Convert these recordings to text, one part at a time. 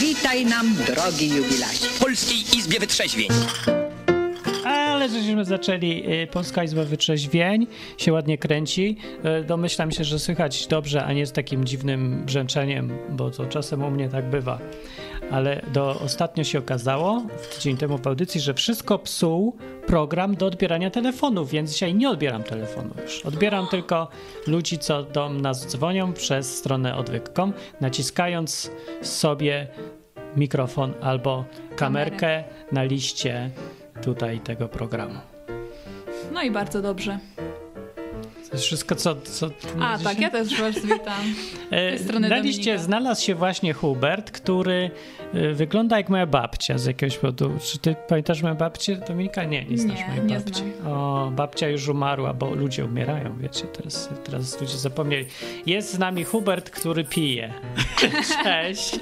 Witaj nam, drogi jubilacie. W Polskiej Izbie Wytrzeźwień. Ale żeśmy zaczęli, y, Polska Izba Wytrzeźwień się ładnie kręci. Y, Domyślam się, że słychać dobrze, a nie z takim dziwnym brzęczeniem, bo to czasem u mnie tak bywa. Ale do, ostatnio się okazało, tydzień temu w audycji, że wszystko psuł program do odbierania telefonów, więc dzisiaj nie odbieram telefonu już. Odbieram tylko ludzi, co do nas dzwonią przez stronę odwyk.com, naciskając sobie mikrofon albo kamerkę na liście tutaj tego programu. No i bardzo dobrze. To jest wszystko, co. co A, tak, ja też was witam. E, Na liście Dominika. znalazł się właśnie Hubert, który e, wygląda jak moja babcia z jakiegoś powodu. Czy ty pamiętasz moją babcię, Dominika? Nie, nie znasz Nie, mojej nie babci. znam. O, babcia już umarła, bo ludzie umierają, wiecie, teraz, teraz ludzie zapomnieli. Jest z nami Hubert, który pije. Cześć.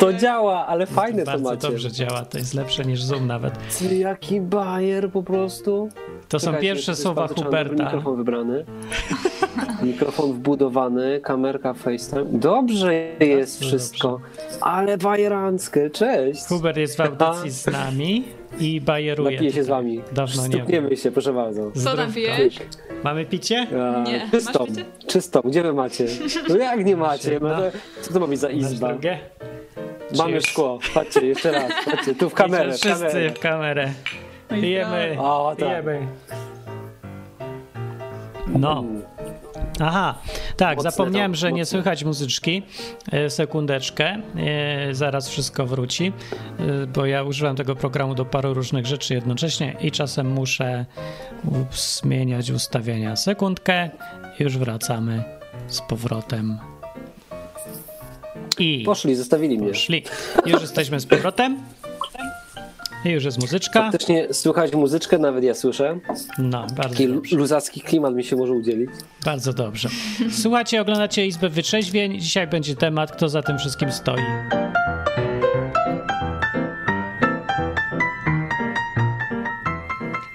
To działa, ale fajne to Bardzo macie. dobrze działa, to jest lepsze niż Zoom nawet. Ty, Jaki bajer po prostu. To są pierwsze to słowa Huberta. Mikrofon wybrany. Mikrofon wbudowany, kamerka FaceTime. Dobrze jest Bardzo wszystko. Ale bajeranckie, cześć. Hubert jest w audycji z nami i bajeruje. Napiję się z wami. Dawno nie się, proszę bardzo. Co napijesz? Mamy picie? A, Nie. Masz Czystą, picie? czystą. Gdzie wy macie? No jak nie macie? No, co to ma być za Masz izba? Mamy szkło. Patrzcie, jeszcze raz. Patrzcie, tu w kamerę. Wszyscy w kamerę. No Pijemy. O, tak. Pijemy. No. Aha, tak, Mocne zapomniałem, to, że nie mocne. słychać muzyczki. E, sekundeczkę, e, zaraz wszystko wróci, e, bo ja używam tego programu do paru różnych rzeczy jednocześnie i czasem muszę zmieniać ustawienia. Sekundkę, już wracamy z powrotem. I Poszli, zostawili mnie. szli. Już jesteśmy z powrotem. I już jest muzyczka. Faktycznie słychać muzyczkę, nawet ja słyszę. No, bardzo Taki dobrze. luzacki klimat mi się może udzielić. Bardzo dobrze. Słuchajcie, oglądacie Izbę Wytrzeźwień. Dzisiaj będzie temat, kto za tym wszystkim stoi.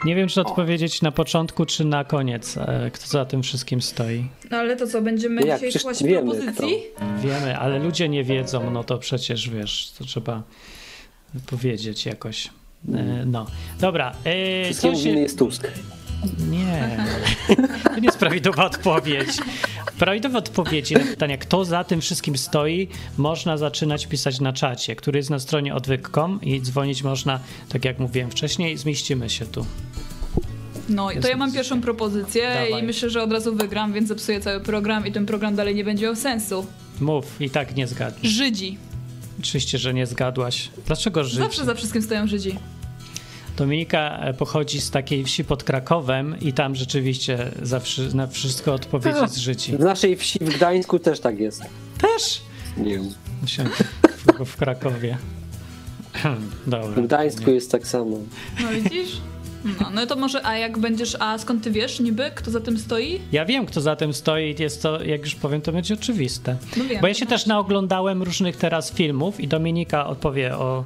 Nie wiem, czy odpowiedzieć na początku, czy na koniec, e, kto za tym wszystkim stoi. No ale to co, będziemy Jak? dzisiaj wiemy, propozycji? Wiemy, ale ludzie nie wiedzą, no to przecież wiesz, to trzeba powiedzieć jakoś. E, No, dobra. e, winny się... jest Tusk. Nie, to nie jest prawidłowa odpowiedź. Prawidłowe odpowiedzi na pytania, kto za tym wszystkim stoi, można zaczynać pisać na czacie, który jest na stronie odwyk.com i dzwonić można, tak jak mówiłem wcześniej, zmieścimy się tu. No i to ja mam pierwszą propozycję Dawaj. i myślę, że od razu wygram, więc zepsuję cały program i ten program dalej nie będzie miał sensu. Mów, i tak nie zgadniesz. Żydzi. Oczywiście, że nie zgadłaś. Dlaczego Żydzi? Zawsze za wszystkim stoją Żydzi. Dominika e, pochodzi z takiej wsi pod Krakowem i tam rzeczywiście za wszy- na wszystko odpowiedź jest Żydzi. W naszej wsi w Gdańsku też tak jest. Też? Nie wiem. W, w Krakowie. Dobra. W Gdańsku jest tak samo. No widzisz? No, no to może, a jak będziesz, a skąd ty wiesz niby, kto za tym stoi? Ja wiem, kto za tym stoi, jest to, jak już powiem, to będzie oczywiste. No wiem. Bo ja się też naoglądałem różnych teraz filmów i Dominika odpowie o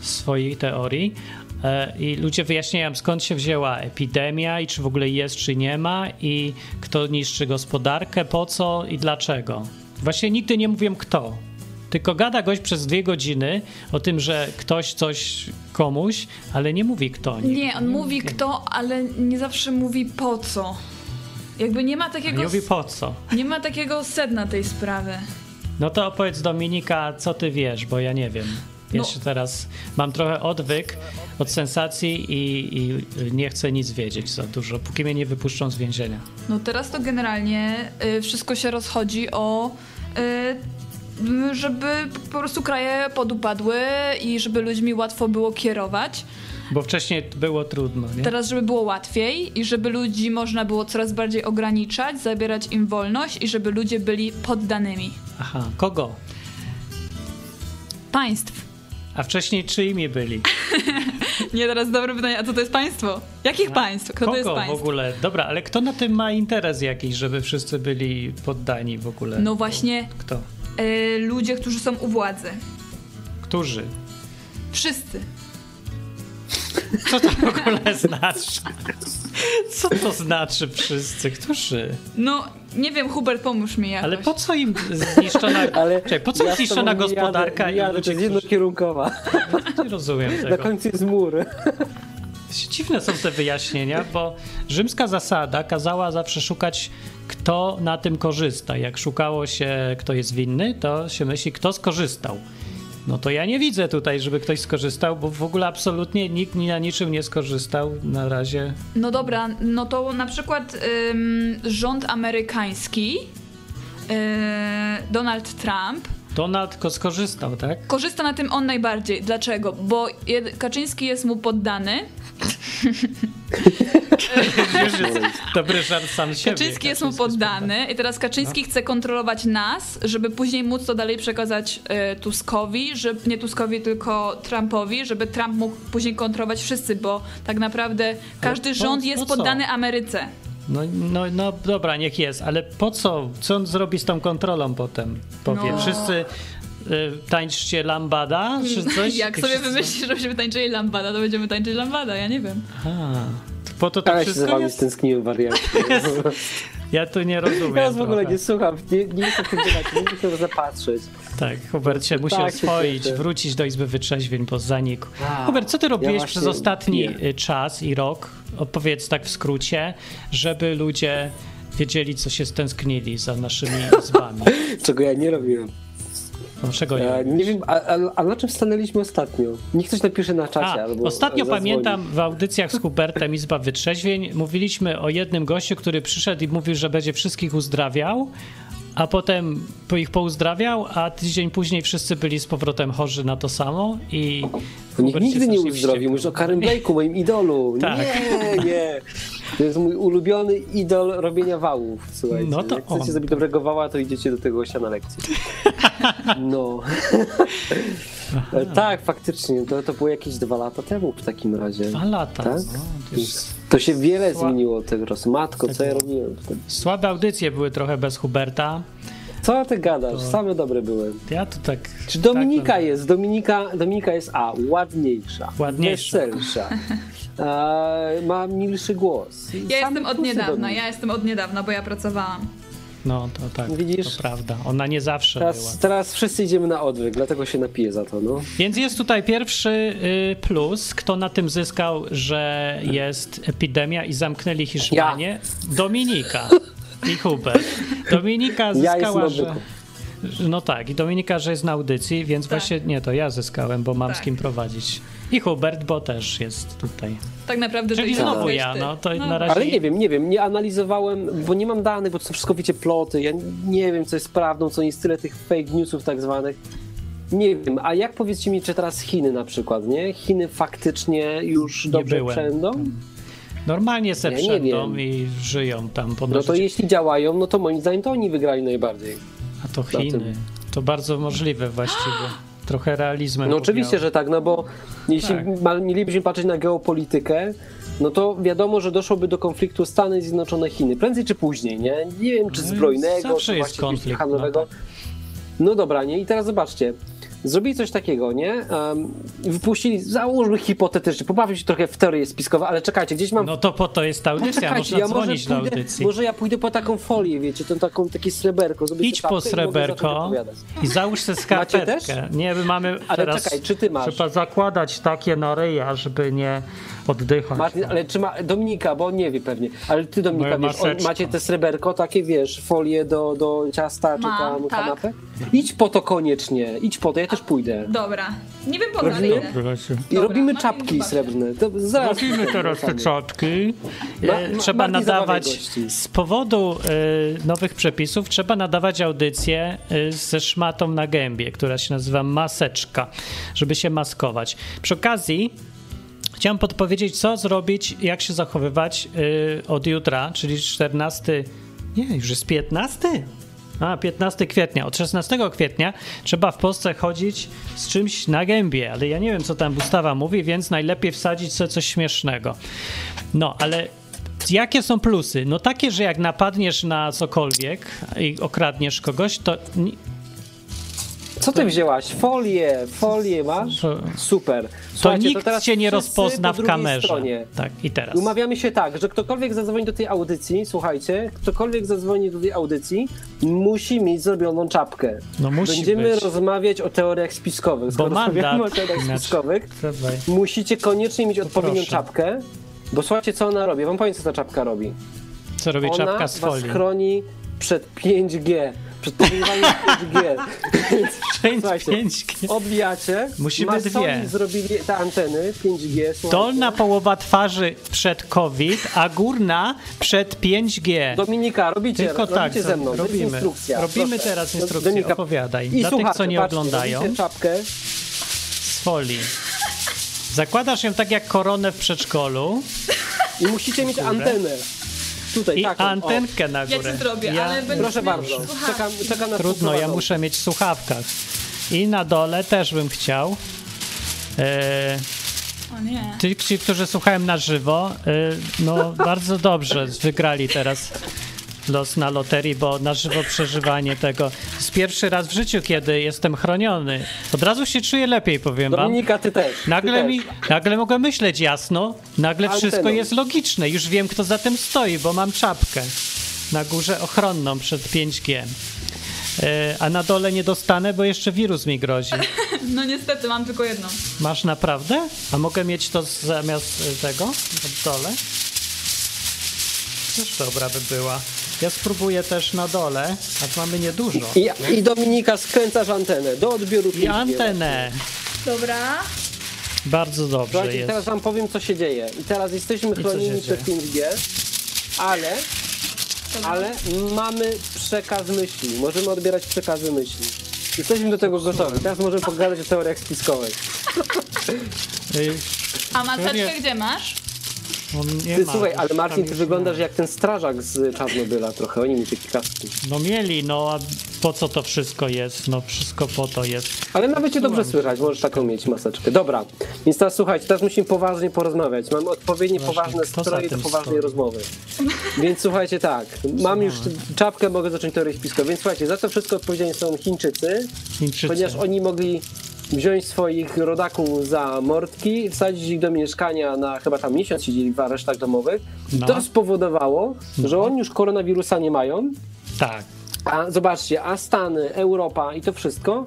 swojej teorii. E, I ludzie wyjaśniają, skąd się wzięła epidemia i czy w ogóle jest, czy nie ma, i kto niszczy gospodarkę, po co i dlaczego. Właśnie nigdy nie mówię kto. Tylko gada gość przez dwie godziny o tym, że ktoś coś komuś, ale nie mówi kto. Nie, on mówi kto, ale nie zawsze mówi po co. Jakby nie ma takiego, Nie mówi po co. nie ma takiego sedna tej sprawy. No to opowiedz Dominika, co ty wiesz, bo ja nie wiem. Ja No. się teraz mam trochę odwyk od sensacji i, i nie chcę nic wiedzieć za dużo, póki mnie nie wypuszczą z więzienia. No teraz to generalnie y, wszystko się rozchodzi o y, żeby po prostu kraje podupadły i żeby ludźmi łatwo było kierować. Bo wcześniej było trudno, nie? Teraz, żeby było łatwiej i żeby ludzi można było coraz bardziej ograniczać, zabierać im wolność i żeby ludzie byli poddanymi Aha, kogo? państw. A wcześniej czyimi byli? Nie, teraz dobre pytanie, a co to jest państwo? Jakich państw? Kto kogo to jest w państwo? ogóle? Dobra, ale kto na tym ma interes jakiś, żeby wszyscy byli poddani w ogóle? No właśnie Kto? Y, ludzie, którzy są u władzy. Którzy? Wszyscy. Co to w ogóle znaczy? Co to znaczy wszyscy? Którzy? No, nie wiem, Hubert, pomóż mi jakoś. Ale po co im zniszczona, Ale Czekaj, po co ja zniszczona gospodarka jadę, i jadę, ludzie, to jest którzy... jednokierunkowa. Nie rozumiem Na tego. końcu jest mur. Dziwne są te wyjaśnienia, bo rzymska zasada kazała zawsze szukać, kto na tym korzysta. Jak szukało się, kto jest winny, to się myśli, kto skorzystał. No to ja nie widzę tutaj, żeby ktoś skorzystał, bo w ogóle absolutnie nikt ni na niczym nie skorzystał na razie. No dobra, no to na przykład ym, rząd amerykański, yy, Donald Trump, Donald skorzystał, tak? korzysta na tym on najbardziej. Dlaczego? Bo Kaczyński jest mu poddany. Już jest dobry żart sam siebie. Kaczyński jest mu poddany i teraz Kaczyński chce kontrolować nas, żeby później móc to dalej przekazać y, Tuskowi, że, nie Tuskowi, tylko Trumpowi, żeby Trump mógł później kontrolować wszyscy, bo tak naprawdę każdy rząd jest poddany Ameryce. No, no, no dobra, niech jest, ale po co? Co on zrobi z tą kontrolą potem? Powie, No. wszyscy tańczcie lambada, czy coś? Jak sobie Wszyscy- wymyślisz, że będziemy tańczyli lambada, to będziemy tańczyć lambada, ja nie wiem. A, to po to to Ale się za wszystko wami jest? stęskniłem, wariacie. Ja tu nie rozumiem. Ja w ogóle trochę. nie słucham, nie, nie chcę w tym gadać, nie chcę zapatrzeć. Tak, Hubert się musi Tak się oswoić, cieszę. wrócić do Izby Wytrzeźwień po zaniku. A, Hubert, co ty robiłeś właśnie przez ostatni nie. y, czas i rok, opowiedz tak w skrócie, żeby ludzie wiedzieli, co się stęsknili za naszymi izbami. Czego ja nie robiłem. Czego Ja nie nie wiem, a, a, a na czym stanęliśmy ostatnio? Niech ktoś napisze na czacie A, albo ostatnio zadzwoni. pamiętam w audycjach z Hubertem Izba Wytrzeźwień mówiliśmy o jednym gościu, który przyszedł i mówił, że będzie wszystkich uzdrawiał, a potem po ich pouzdrawiał, a tydzień później wszyscy byli z powrotem chorzy na to samo i To nikt nigdy nie uzdrowił, mówisz o Karen Blake'u, moim idolu. Tak. Nie, nie. To jest mój ulubiony idol robienia wałów, słuchajcie. No to Jak chcecie on. zrobić dobrego wała, to idziecie do tego gościa na lekcję. No. E, tak, faktycznie, to, to było jakieś dwa lata temu w takim razie. Dwa lata. Tak? No, to jest... To się wiele Sła- zmieniło od tego czasu. Matko, co ja robiłem wtedy? Słabe audycje były trochę bez Huberta. Co ty gadasz? Same dobre były. Ja to tak... Czy Dominika tak, jest? Dominika, Dominika jest A, ładniejsza, Ładniejsza. weselsza, e, ma milszy głos. Ja Same jestem od niedawna, ja jestem od niedawna, bo ja pracowałam. No to tak, Widzisz? to prawda. Ona nie zawsze była. Teraz, teraz wszyscy idziemy na odwyk, dlatego się napiję za to, no. Więc jest tutaj pierwszy y, plus. Kto na tym zyskał, że jest epidemia i zamknęli Hiszpanię? Dominika i Hubert. Dominika Ja zyskała, na że... No tak, i Dominika, że jest na audycji, więc Tak. właśnie nie, to ja zyskałem, bo mam z Tak. kim prowadzić. I Hubert, bo też jest tutaj. Tak naprawdę Czyli to znowu jesteś ja, no to na razie... Ale nie wiem, nie wiem, nie analizowałem, bo nie mam danych, bo to są wszystko, wiecie, ploty. Ja nie wiem, co jest prawdą, co nie jest tyle tych fake newsów tak zwanych. Nie wiem, a jak powiedzcie mi, czy teraz Chiny na przykład, nie? Chiny faktycznie już Nie dobrze byłem przędą? Normalnie se Ja nie przędą wiem. i żyją tam po No to jeśli działają, no to moim zdaniem to oni wygrali najbardziej. A to. Chiny. To bardzo możliwe właściwie. Trochę realizmem. No oczywiście, że tak, no bo jeśli Tak. mielibyśmy patrzeć na geopolitykę, no to wiadomo, że doszłoby do konfliktu Stany Zjednoczone-Chiny. Prędzej czy później, nie? Nie wiem, czy No, zbrojnego, zawsze czy jest konflikt, handlowego. no No dobra, nie? I teraz zobaczcie. Zrobili coś takiego, nie? Um, wypuścili, załóżmy hipotetycznie, pobawię się trochę w teorie spiskowe, ale czekajcie, gdzieś mam No to po to jest ta audycja, można ja dzwonić do audycji. Może ja pójdę po taką folię, wiecie, tą taką, takie sreberko. Idź po i sreberko opowiadać. i załóż sobie skarpetkę. Nie, my mamy Ale teraz... czekaj, czy ty masz? Trzeba zakładać takie na ryja, żeby nie oddychać. Martin, ale czy ma, Dominika, bo on nie wie pewnie, ale ty Dominika, Moja wiesz, on, macie te sreberko, takie wiesz, folie do, do ciasta czy tam tak. kanapę? Idź po to koniecznie, idź po to, ja też pójdę. Dobra. Nie wiem po co, ale Robimy? idę. I robimy Martin, czapki srebrne. To zaraz Robimy teraz te czapki. Ma- E, ma- trzeba Martin nadawać, z powodu e, nowych przepisów, trzeba nadawać audycję e, ze szmatą na gębie, która się nazywa maseczka, żeby się maskować. Przy okazji chciałem podpowiedzieć, co zrobić, jak się zachowywać e, od jutra, czyli 14, nie, już jest 15? A, 15 kwietnia. Od 16 kwietnia trzeba w Polsce chodzić z czymś na gębie, ale ja nie wiem, co tam ustawa mówi, więc najlepiej wsadzić sobie coś śmiesznego. No, ale jakie są plusy? No takie, że jak napadniesz na cokolwiek i okradniesz kogoś, to Co ty wzięłaś? Folię, folię masz? To, Super. to Słuchajcie, nikt teraz cię nie rozpozna po w kamerze. Stronie. Tak, i teraz. Umawiamy się tak, że ktokolwiek zadzwoni do tej audycji, słuchajcie, ktokolwiek zadzwoni do tej audycji, musi mieć zrobioną czapkę. No musi Będziemy być. rozmawiać o teoriach spiskowych. Bo Skoro rozmawiamy o teoriach Inaczej. spiskowych, Dawaj. musicie koniecznie mieć odpowiednią czapkę, bo słuchajcie, co ona robi. Wam powiem, co ta czapka robi. Co robi Ona czapka z was folii? chroni przed 5G, przed powiększeniem 5G. Słuchajcie, 5G. Odbijacie. Musimy Masoni dwie. zrobili te anteny 5G. Słuchajcie. Dolna połowa twarzy przed COVID, a górna przed 5G. Dominika, robicie, Tylko robicie tak, ze mną. Robimy. instrukcja. Robimy Proszę. teraz instrukcję, Dominika, opowiadaj. I Dla tych, co nie patrzcie, oglądają. czapkę. z folii. Zakładasz ją tak jak koronę w przedszkolu I musicie mieć antenę. Tutaj, i taką. o. antenkę na Ja górę. ci zrobię, ale będziesz Proszę bardzo. Czekam, czekam na Trudno, ja muszę mieć w słuchawkach. I na dole też bym chciał. E, O nie. Ci, ci, którzy słuchają na żywo, y, no bardzo dobrze wygrali teraz los na loterii, bo na żywo przeżywanie tego. Jest pierwszy raz w życiu, kiedy jestem chroniony. Od razu się czuję lepiej, powiem wam. Dominika, ty też. ty Nagle, też. mi, nagle mogę myśleć jasno, nagle wszystko jest logiczne. Już wiem, kto za tym stoi, bo mam czapkę na górze ochronną przed 5G. E, A na dole nie dostanę, bo jeszcze wirus mi grozi. No niestety, mam tylko jedną. Masz naprawdę? A mogę mieć to zamiast tego? W dole? Też dobra by była. Ja spróbuję też na dole, a mamy niedużo. I, I Dominika skręcasz antenę do odbioru 5G. I antenę. Dobra. Bardzo dobrze Słuchajcie, jest. teraz wam powiem, co się dzieje. I teraz jesteśmy chronieni się przed 5G, ale, ale mamy przekaz myśli. Możemy odbierać przekazy myśli. Jesteśmy do tego gotowi. Teraz możemy pogadać o teoriach spiskowych. Y, A maseczkę gdzie masz? Nie Ty ma, słuchaj, ale Marcin, ty wyglądasz nie jak ten strażak z Czarnobyla trochę. Oni mi takie kaski. ma. No mieli, no a po co to wszystko jest? No wszystko po to jest. Ale nawet cię dobrze słychać, możesz taką mieć maseczkę. Dobra, więc teraz słuchajcie, teraz musimy poważnie porozmawiać. Mamy odpowiednie Właśnie, poważne stroje do poważnej stoi? rozmowy. Więc słuchajcie tak, mam już czapkę, mogę zacząć teorię spiskowe. Więc słuchajcie, za to wszystko odpowiedzialni są Chińczycy, Chińczycy. ponieważ oni mogli wziąć swoich rodaków za mordki, wsadzić ich do mieszkania na chyba tam miesiąc siedzieli w aresztach domowych. No. To spowodowało, że oni już koronawirusa nie mają, Tak. a zobaczcie, a Stany, Europa i to wszystko,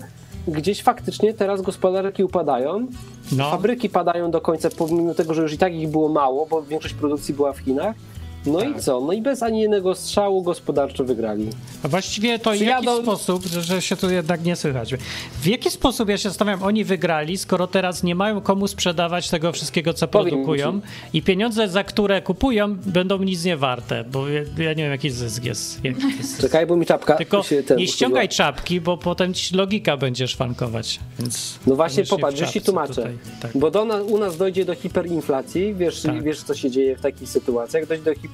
gdzieś faktycznie teraz gospodarki upadają, No. fabryki padają do końca, pomimo tego, że już i tak ich było mało, bo większość produkcji była w Chinach. No Tak. i co? No i bez ani jednego strzału gospodarczo wygrali. A właściwie to w jaki sposób, że, że się tu jednak nie słychać, w jaki sposób, ja się zastanawiam, oni wygrali, skoro teraz nie mają komu sprzedawać tego wszystkiego, co Powiem produkują i pieniądze, za które kupują, będą nic nie warte, bo ja, ja nie wiem, jaki zysk jest. Jaki jest. Czekaj, bo mi czapka Tylko nie ściągaj czapki, bo potem ci logika będzie szwankować, więc... No właśnie, popatrz, że ci tłumaczę. tutaj, tak. Bo do u nas dojdzie do hiperinflacji, wiesz, Tak. wiesz co się dzieje w takich sytuacjach, dojdzie do hiperinflacji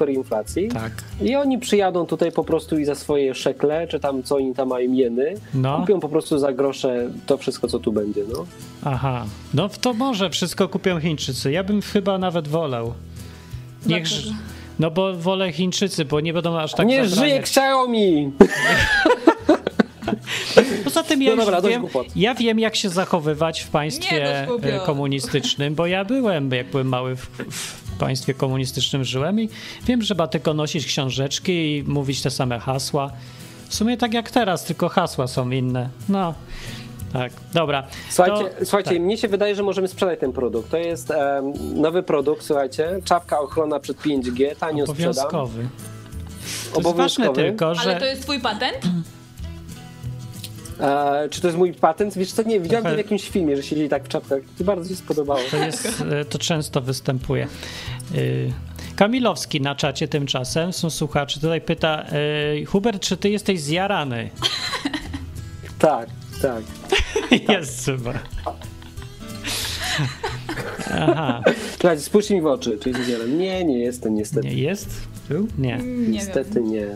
Tak. i oni przyjadą tutaj po prostu i za swoje szekle, czy tam co oni tam mają jeny, No. kupią po prostu za grosze to wszystko, co tu będzie, no. Aha, no to może wszystko kupią Chińczycy. Ja bym chyba nawet wolał. Niech, Dlaczego? no bo wolę Chińczycy, bo nie będą aż tak nie żyje. Xiaomi! Poza tym ja, No dobra, wiem, ja wiem, jak się zachowywać w Nie, państwie głupio. e, komunistycznym, bo ja byłem, jak byłem mały w, w państwie komunistycznym żyłem i wiem, że trzeba tylko nosić książeczki i mówić te same hasła. W sumie tak jak teraz, tylko hasła są inne. No, tak, dobra. Słuchajcie, To- słuchajcie tak. mnie się wydaje, że możemy sprzedać ten produkt. To jest nowy produkt, słuchajcie, czapka ochrona przed 5G, tanio sprzedam. Obowiązkowy. To jest ważne Obowiązkowy. tylko, że... Ale to jest twój patent? E, czy to jest mój patent? Wiesz co, nie, widziałem to w jakimś filmie, że siedzieli tak w czapkach. To bardzo się spodobało. To, jest, e, to często występuje. Y, Kamilowski na czacie tymczasem, są słuchacze, tutaj pyta y, Hubert, czy ty jesteś zjarany? Tak, tak. Jest chyba. Aha, Słuchajcie, spójrzcie mi w oczy, czy jest udzielem. Nie, nie jestem niestety. nie jest? Był? Nie. Nie niestety nie.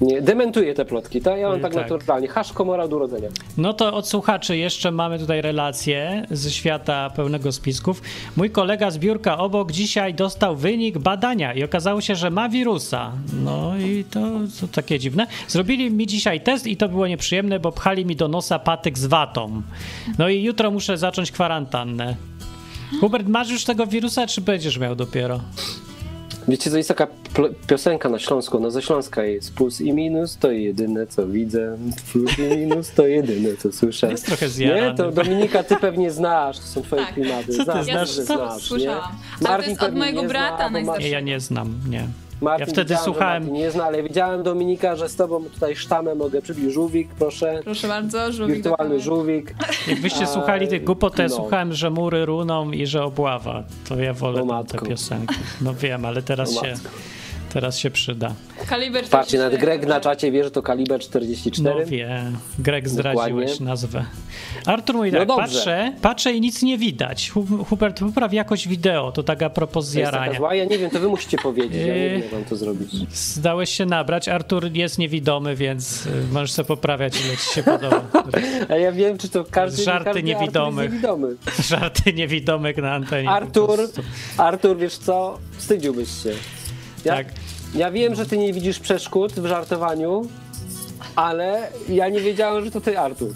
Nie, dementuję te plotki, tak? Ja mam Y, tak, tak. naturalnie. Hasz komora od urodzenia. No to od słuchaczy jeszcze mamy tutaj relację ze świata pełnego spisków. Mój kolega z biurka obok dzisiaj dostał wynik badania i okazało się, że ma wirusa. No i to, to takie dziwne. Zrobili mi dzisiaj test i to było nieprzyjemne, bo pchali mi do nosa patyk z watą. No i jutro muszę zacząć kwarantannę. Hubert, masz już tego wirusa, czy będziesz miał dopiero? Wiecie, co jest taka piosenka na Śląsku, no ze Śląska jest plus i minus, to jedyne co widzę, plus i minus to jedyne co słyszę. Jest trochę Nie, zjarany. to Dominika, ty pewnie znasz, to są twoje Tak. klimaty. Co ty znasz, znasz? że Co? znasz, Słyszałam. nie? Ale to jest od mojego nie brata zna. Nie, ja nie znam, nie. Martin, Ja wtedy słuchałem- Martin nie zna, ale widziałem Dominika, że z tobą tutaj sztamę mogę przybić. Żółwik, proszę. Proszę bardzo, żółwik Wirtualny żółwik. Jakbyście A, słuchali tych głupot, to ja no. słuchałem, że mury runą i że obława. To ja wolę O tam te piosenki. No wiem, ale teraz O się, matko. Teraz się przyda. Kaliber Patrzcie, nawet 44. Greg na czacie wie, że to kaliber 44. No wie, Greg zdradziłeś Dokładnie. nazwę. Artur mówi No tak, dobrze. patrzę, patrzę i nic nie widać. Hu- Hubert, popraw jakość wideo, to taka propos To jest taka zjarania. zła, ja nie wiem, to wy musicie powiedzieć, ja nie Yy. wiem, jak wam to zrobić. Zdałeś się nabrać, Artur jest niewidomy, więc y, możesz sobie poprawiać, ile ci się podoba. A ja wiem, czy to każdy, Żarty każdy niewidomych. Artur jest niewidomy. Żarty niewidomych na antenie. Artur. Artur, wiesz co? Wstydziłbyś się. Ja, Tak. Ja wiem, że ty nie widzisz przeszkód w żartowaniu, ale ja nie wiedziałem, że to ty, Artur.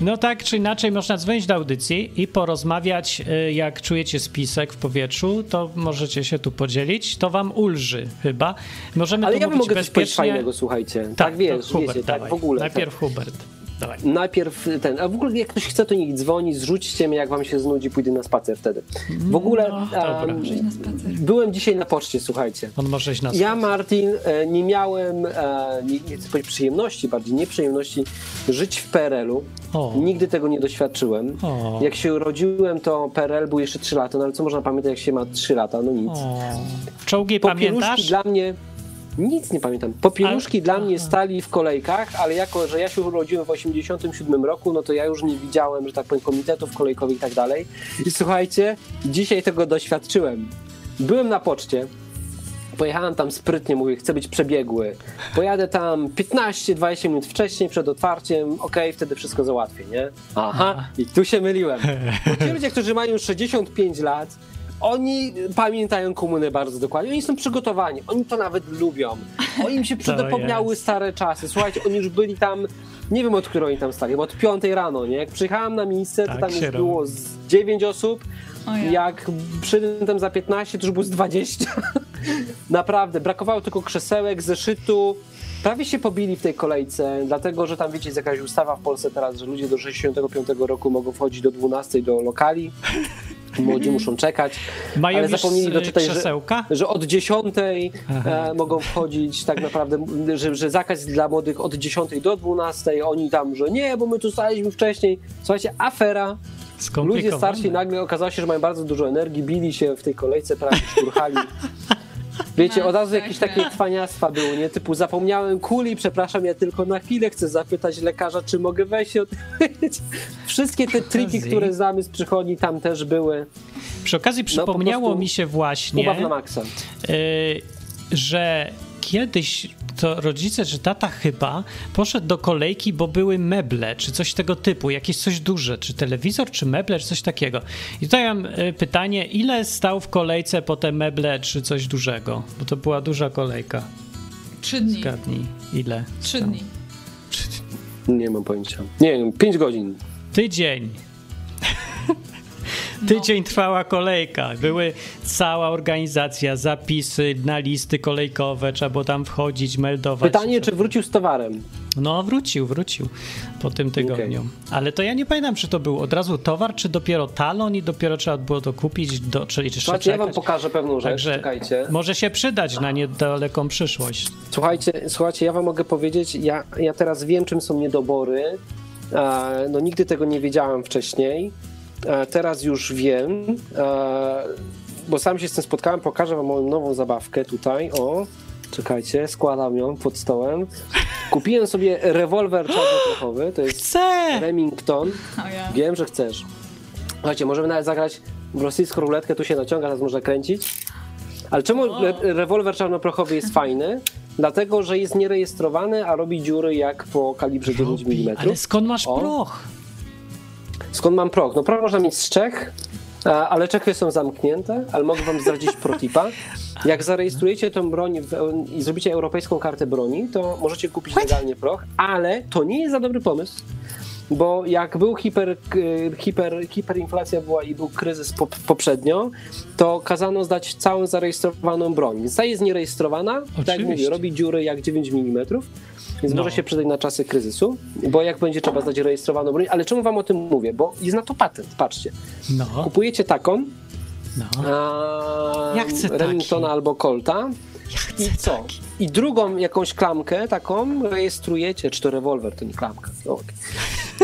No tak czy inaczej można dzwonić do audycji i porozmawiać, y, jak czujecie spisek w powietrzu, to możecie się tu podzielić, to wam ulży chyba. Możemy Ale ja bym mówić mogę coś bezpiecznie. fajnego, słuchajcie. Tak, Tak, wiesz, Hubert, wiecie, tak w ogóle. Najpierw tak. Hubert. Dawaj. Najpierw ten, a w ogóle jak ktoś chce, to niech dzwoni, zrzućcie mnie, jak wam się znudzi, pójdę na spacer wtedy. W ogóle No, dobra. Przyjdź na spacer. byłem dzisiaj na poczcie, słuchajcie. On może iść na Ja, Martin, e, nie miałem, e, nie, nie chcę powiedzieć przyjemności, bardziej nieprzyjemności, żyć w PRL-u. O. Nigdy tego nie doświadczyłem. O. Jak się urodziłem, to PRL był jeszcze 3 lata, no ale co można pamiętać, jak się ma 3 lata? No nic. O. Czołgi Popieluszki pamiętasz? dla mnie... Nic nie pamiętam. Popieluszki Ale- dla mnie stali w kolejkach, ale jako, że ja się urodziłem w 87 roku, no to ja już nie widziałem, że tak powiem, komitetów kolejkowych i tak dalej. I słuchajcie, dzisiaj tego doświadczyłem. Byłem na poczcie, Pojechałem tam sprytnie, mówię, chcę być przebiegły. Pojadę tam 15-20 minut wcześniej, przed otwarciem, okej, wtedy wszystko załatwię, nie? Aha, i tu się myliłem. Bo ci ludzie, którzy mają 65 lat, oni pamiętają komunę bardzo dokładnie, oni są przygotowani, oni to nawet lubią. Oni im się przypomniały stare czasy. Słuchajcie, oni już byli tam, nie wiem od której oni tam stali, bo od 5 rano, nie? Jak przyjechałem na miejsce, to Tak tam już robi. było z 9 osób, ja. jak przyszedłem tam za 15, to już było z 20. Naprawdę, brakowało tylko krzesełek, zeszytu. Prawie się pobili w tej kolejce, dlatego że tam wiecie, jest jakaś ustawa w Polsce teraz, że ludzie do 65 roku mogą wchodzić do 12 do lokali. Młodzi muszą czekać. Mają ale zapomnieli y, doczytać, że, że od 10 Aha. e, mogą wchodzić tak naprawdę, że, że zakaz dla młodych od 10 do 12. Oni tam, że nie, bo my tu staliśmy wcześniej. Słuchajcie, afera. Ludzie starsi nagle okazało się, że mają bardzo dużo energii, bili się w tej kolejce, prawie szturchali. Wiecie, od razu jakieś takie cwaniactwa były, nie? Typu zapomniałem kuli, przepraszam, ja tylko na chwilę chcę zapytać lekarza, czy mogę wejść i odpowiedzieć. Wszystkie te triki, które znamy z przychodni, tam też były. Przy okazji przypomniało prostu mi się właśnie, na maksa. y, że kiedyś to rodzice, czy tata chyba poszedł do kolejki, bo były meble, czy coś tego typu, jakieś coś duże, czy telewizor, czy meble, czy coś takiego. I tutaj mam y, pytanie, ile stał w kolejce po te meble, czy coś dużego? Bo to była duża kolejka. Trzy dni. Zgadnij, ile? Trzy stał? dni. Nie mam pojęcia. Nie wiem, 5 godzin. Tydzień. Tydzień trwała kolejka. Były cała organizacja, zapisy na listy kolejkowe, trzeba było tam wchodzić, meldować. Pytanie, czy wrócił z towarem? No, wrócił, wrócił po tym tygodniu. Ale to ja nie pamiętam, czy to był od razu towar, czy dopiero talon i dopiero trzeba było to kupić, do, czy jeszcze Słuchajcie, ja wam czekać. pokażę pewną rzecz, Także czekajcie. może się przydać na niedaleką przyszłość. Słuchajcie, słuchajcie, ja wam mogę powiedzieć, ja, ja teraz wiem, czym są niedobory. E, no nigdy tego nie wiedziałem wcześniej. E, teraz już wiem, e, bo sam się z tym spotkałem. Pokażę wam moją nową zabawkę tutaj. O, czekajcie, składam ją pod stołem. Kupiłem sobie rewolwer czarnoprochowy, to jest Chcę! Remington. Wiem, że chcesz. Słuchajcie, możemy nawet zagrać w rosyjską ruletkę, tu się naciąga, teraz można kręcić. Ale czemu re rewolwer czarnoprochowy jest fajny? dlatego że jest nierejestrowany, a robi dziury jak po kalibrze 9 Robi. mm. Ale skąd masz O. proch? Skąd mam proch? No proch można mieć z Czech, ale Czechy są zamknięte, ale mogę wam zdradzić protipa. Jak zarejestrujecie tę broń w, i zrobicie europejską kartę broni, to możecie kupić legalnie proch, ale to nie jest za dobry pomysł. Bo jak był hiper, hiper, hiperinflacja była i był kryzys po, poprzednio, to kazano zdać całą zarejestrowaną broń. Więc ta jest nierejestrowana, tak jak Oczywiście. mówię, robi dziury jak 9 mm, więc No. może się przydać na czasy kryzysu, bo jak będzie trzeba zdać rejestrowaną broń. Ale czemu wam o tym mówię? Bo jest na to patent, patrzcie. No, Kupujecie taką, no. a, Ja chcę taki. Remingtona albo Colta i co? I drugą jakąś klamkę taką rejestrujecie, czy to rewolwer, to nie klamka. No, okej.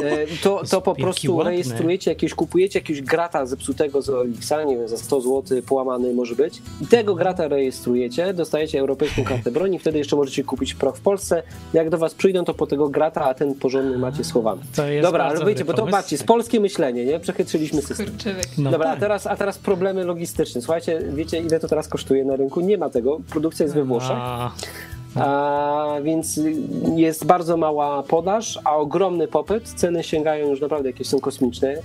E, to, to po prostu ładny. rejestrujecie jakiegoś, kupujecie jakiegoś grata zepsutego z Olixa, nie wiem, za 100 zł połamany może być i tego grata rejestrujecie, dostajecie europejską kartę broni, wtedy jeszcze możecie kupić proch w Polsce. Jak do was przyjdą, to po tego grata, a ten porządny macie schowany. To jest Dobra, ale wiecie, bo to patrzcie, z polskie myślenie, nie? Przechytrzyliśmy system. No Dobra, tak. a, teraz, a teraz problemy logistyczne. Słuchajcie, wiecie ile to teraz kosztuje na rynku? Nie ma tego. Produkcja jest we Włoszech, więc jest bardzo mała podaż, a ogromny popyt. Ceny sięgają już naprawdę jakieś są kosmiczne. E,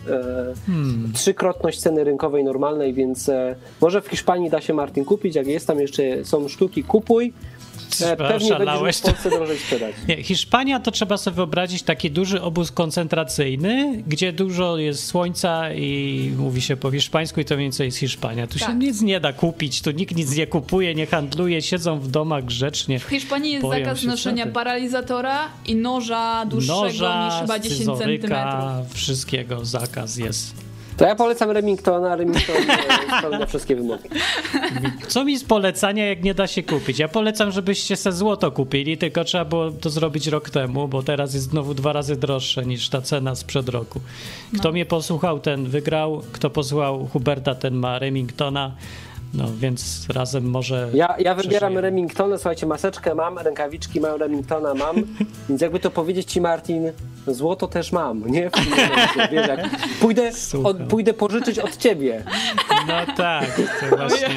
hmm. Trzykrotność ceny rynkowej normalnej, więc e, może w Hiszpanii da się Martin kupić. Jak jest tam jeszcze są sztuki, kupuj. Pewnie Szalałeś w Polsce drożej sprzedać. Nie, Hiszpania to trzeba sobie wyobrazić taki duży obóz koncentracyjny, gdzie dużo jest słońca i mówi się po hiszpańsku i to mniej więcej jest Hiszpania. Tu się Tak. nic nie da kupić, tu nikt nic nie kupuje, nie handluje, siedzą w domach grzecznie. W Hiszpanii jest Boją zakaz się noszenia straty. paralizatora i noża dłuższego niż Noża, chyba 10 centymetrów. scyzoryka, wszystkiego zakaz jest. To ja polecam Remingtona. Remington e, spełnia wszystkie wymogi. Co mi z polecania, jak nie da się kupić? Ja polecam, żebyście se złoto kupili, tylko trzeba było to zrobić rok temu, bo teraz jest znowu dwa razy droższe niż ta cena sprzed roku. Kto No. mnie posłuchał, ten wygrał. Kto posłuchał Huberta, ten ma Remingtona. No więc razem może. Ja, ja wybieram. Remingtona, słuchajcie, maseczkę mam, rękawiczki mam, Remingtona mam, więc jakby to powiedzieć ci Martin, złoto też mam, nie? Wiesz, jak pójdę, od, pójdę pożyczyć od ciebie. No tak, to właśnie.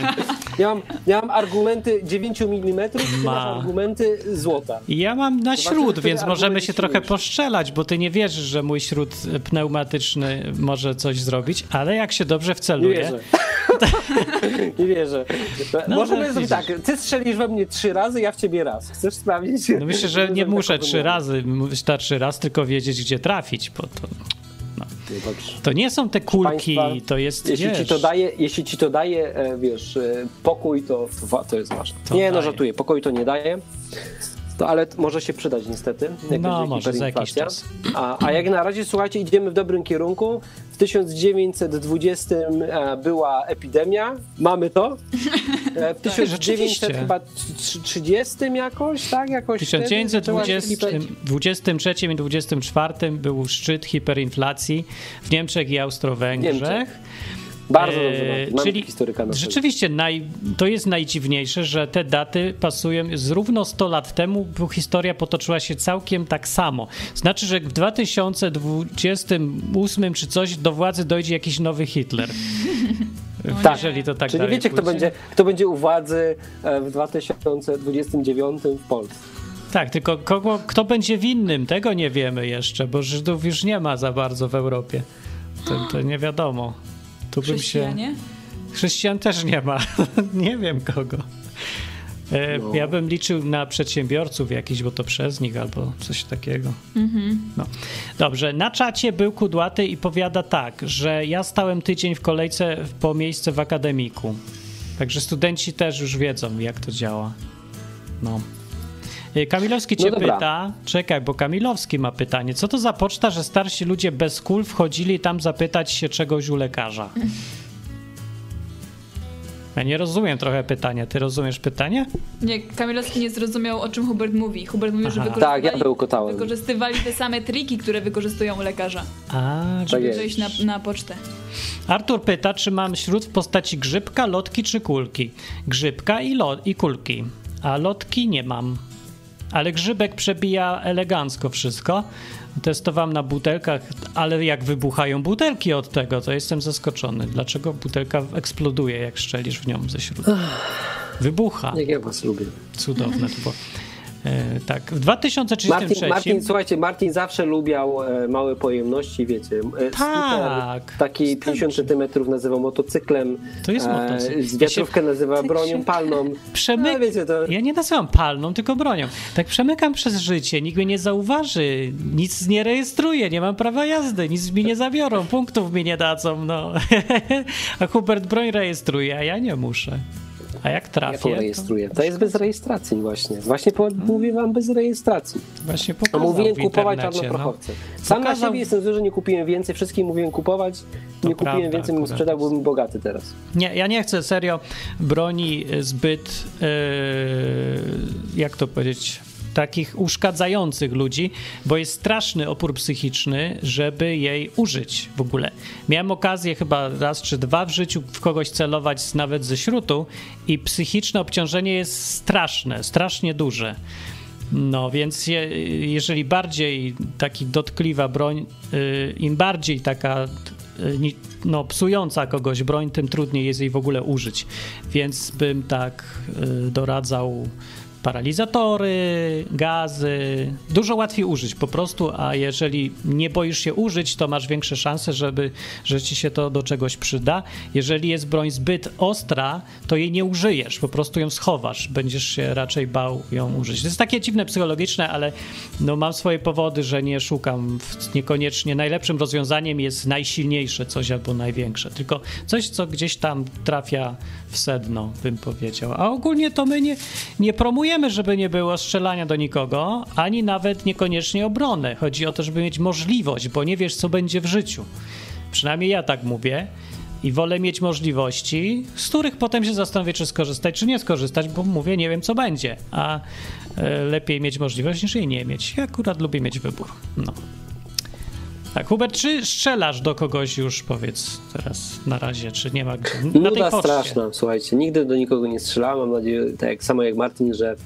Ja mam, ja mam argumenty 9 mm, Ma. argumenty złota. Ja mam na śród, więc możemy się trochę silniejszy. poszczelać, bo ty nie wierzysz, że mój śród pneumatyczny może coś zrobić, ale jak się dobrze Nie wceluje. wierzę. Nie wierzę. No, Możemy no, zrobić tak, ty strzelisz we mnie trzy razy, ja w ciebie raz. Chcesz sprawdzić? No myślę, że nie muszę trzy razy, wystarczy raz tylko wiedzieć, gdzie trafić, bo to, No to nie są te kulki, Państwa, to jest, Jeśli wiesz, ci to daje, jeśli ci to daje, e, wiesz, e, pokój, to, to, jest ważne. To nie, no daje. żartuję, pokój to nie daje. To, ale może się przydać niestety. Jak No, może za jakiś czas. A, a jak na razie, słuchajcie, idziemy w dobrym kierunku. W 1920 e, była epidemia, mamy to. E, W 1930 rzeczywiście. chyba tr- 30 jakoś, tak? Jakoś W wtedy zaczęła się 1923 i 24 był szczyt hiperinflacji w Niemczech i Austro-Węgrzech. Niemczech. Bardzo E, dobrze, Martin. Mamy czyli historyka na rzeczywiście naj, to jest najdziwniejsze, że te daty pasują. Z równo 100 lat temu bo historia potoczyła się całkiem tak samo. Znaczy, że w 2028 czy coś do władzy dojdzie jakiś nowy Hitler. Tak. Jeżeli to tak Czyli wiecie, kto będzie, kto będzie u władzy e, w 2029 w Polsce. Tak, tylko kogo, kto będzie winnym, tego nie wiemy jeszcze, bo Żydów już nie ma za bardzo w Europie. To, to nie wiadomo. Tu bym się... Chrześcijan też nie ma. nie wiem kogo. E, No. Ja bym liczył na przedsiębiorców jakiś, bo to przez nich albo coś takiego. No. Dobrze, na czacie był kudłaty i powiada tak, że ja stałem tydzień w kolejce po miejsce w akademiku. Także studenci też już wiedzą, jak to działa. No. E, Kamilowski cię No pyta, czekaj, bo Kamilowski ma pytanie. Co to za poczta, że starsi ludzie bez kul wchodzili tam zapytać się czegoś u lekarza? Ja nie rozumiem trochę pytania. Ty rozumiesz pytanie? Nie, Kamilowski nie zrozumiał, o czym Hubert mówi. Hubert mówił, że Aha. wykorzystywali, Tak, ja bełkotałem. wykorzystywali te same triki, które wykorzystują lekarze, A, żeby jest. wejść na, na pocztę. Artur pyta, czy mam śród w postaci grzybka, lotki czy kulki. Grzybka i, lo- i kulki, a lotki nie mam. Ale grzybek przebija elegancko wszystko. Testowałem na butelkach, ale jak wybuchają butelki od tego, to jestem zaskoczony. Dlaczego butelka eksploduje, jak szczelisz w nią ze środka? Wybucha. Jak ja was lubię. Cudowne to było. E, tak, w 2033... Martin, Martin, słuchajcie, Martin zawsze lubiał e, małe pojemności, wiecie. E, Tak. Taki 50 cm nazywał motocyklem. To jest motocykl. Wiatrówkę nazywa tak bronią palną. Przemyk... No, wiecie, to... Ja nie nazywam palną, tylko bronią. Tak przemykam przez życie, nikt mnie nie zauważy, nic nie rejestruję, nie mam prawa jazdy, nic mi nie zabiorą, punktów mi nie dadzą, no. A Hubert broń rejestruje, a ja nie muszę. A jak trafię, Jaką rejestruję? To jest bez rejestracji właśnie. Właśnie po, mówię wam bez rejestracji. to właśnie A pokazał mówiłem kupować internecie, no. czarnoprochowce. Sam na Pokazał- siebie jestem zły, że nie kupiłem więcej. Wszystkim mówiłem kupować. Nie prawda, kupiłem więcej, bym sprzedał, byłbym bogaty teraz. Nie, ja nie chcę serio broni zbyt, e, jak to powiedzieć, takich uszkadzających ludzi, bo jest straszny opór psychiczny, żeby jej użyć w ogóle. Miałem okazję chyba raz czy dwa w życiu w kogoś celować nawet ze śrutu i psychiczne obciążenie jest straszne, strasznie duże. No, więc je, jeżeli bardziej taki dotkliwa broń, y, im bardziej taka y, no, psująca kogoś broń, tym trudniej jest jej w ogóle użyć. Więc bym tak y, doradzał paralizatory, gazy. Dużo łatwiej użyć po prostu, a jeżeli nie boisz się użyć, to masz większe szanse, żeby, że ci się to do czegoś przyda. Jeżeli jest broń zbyt ostra, to jej nie użyjesz, po prostu ją schowasz. Będziesz się raczej bał ją użyć. To jest takie dziwne psychologiczne, ale no, mam swoje powody, że nie szukam niekoniecznie. Najlepszym rozwiązaniem jest najsilniejsze coś albo największe, tylko coś, co gdzieś tam trafia w sedno, bym powiedział. A ogólnie to my nie, nie promujemy, żeby nie było strzelania do nikogo, ani nawet niekoniecznie obrony. Chodzi o to, żeby mieć możliwość, bo nie wiesz, co będzie w życiu. Przynajmniej ja tak mówię. I wolę mieć możliwości, z których potem się zastanowię, czy skorzystać, czy nie skorzystać, bo mówię, nie wiem, co będzie. A e, lepiej mieć możliwość, niż jej nie mieć. Ja akurat lubię mieć wybór. No. Tak, Hubert, czy strzelasz do kogoś już, powiedz teraz na razie, czy nie ma gdzie? Na tej Nuda poczcie. straszna, słuchajcie. Nigdy do nikogo nie strzelałem. Mam nadzieję, tak jak samo jak Martin, że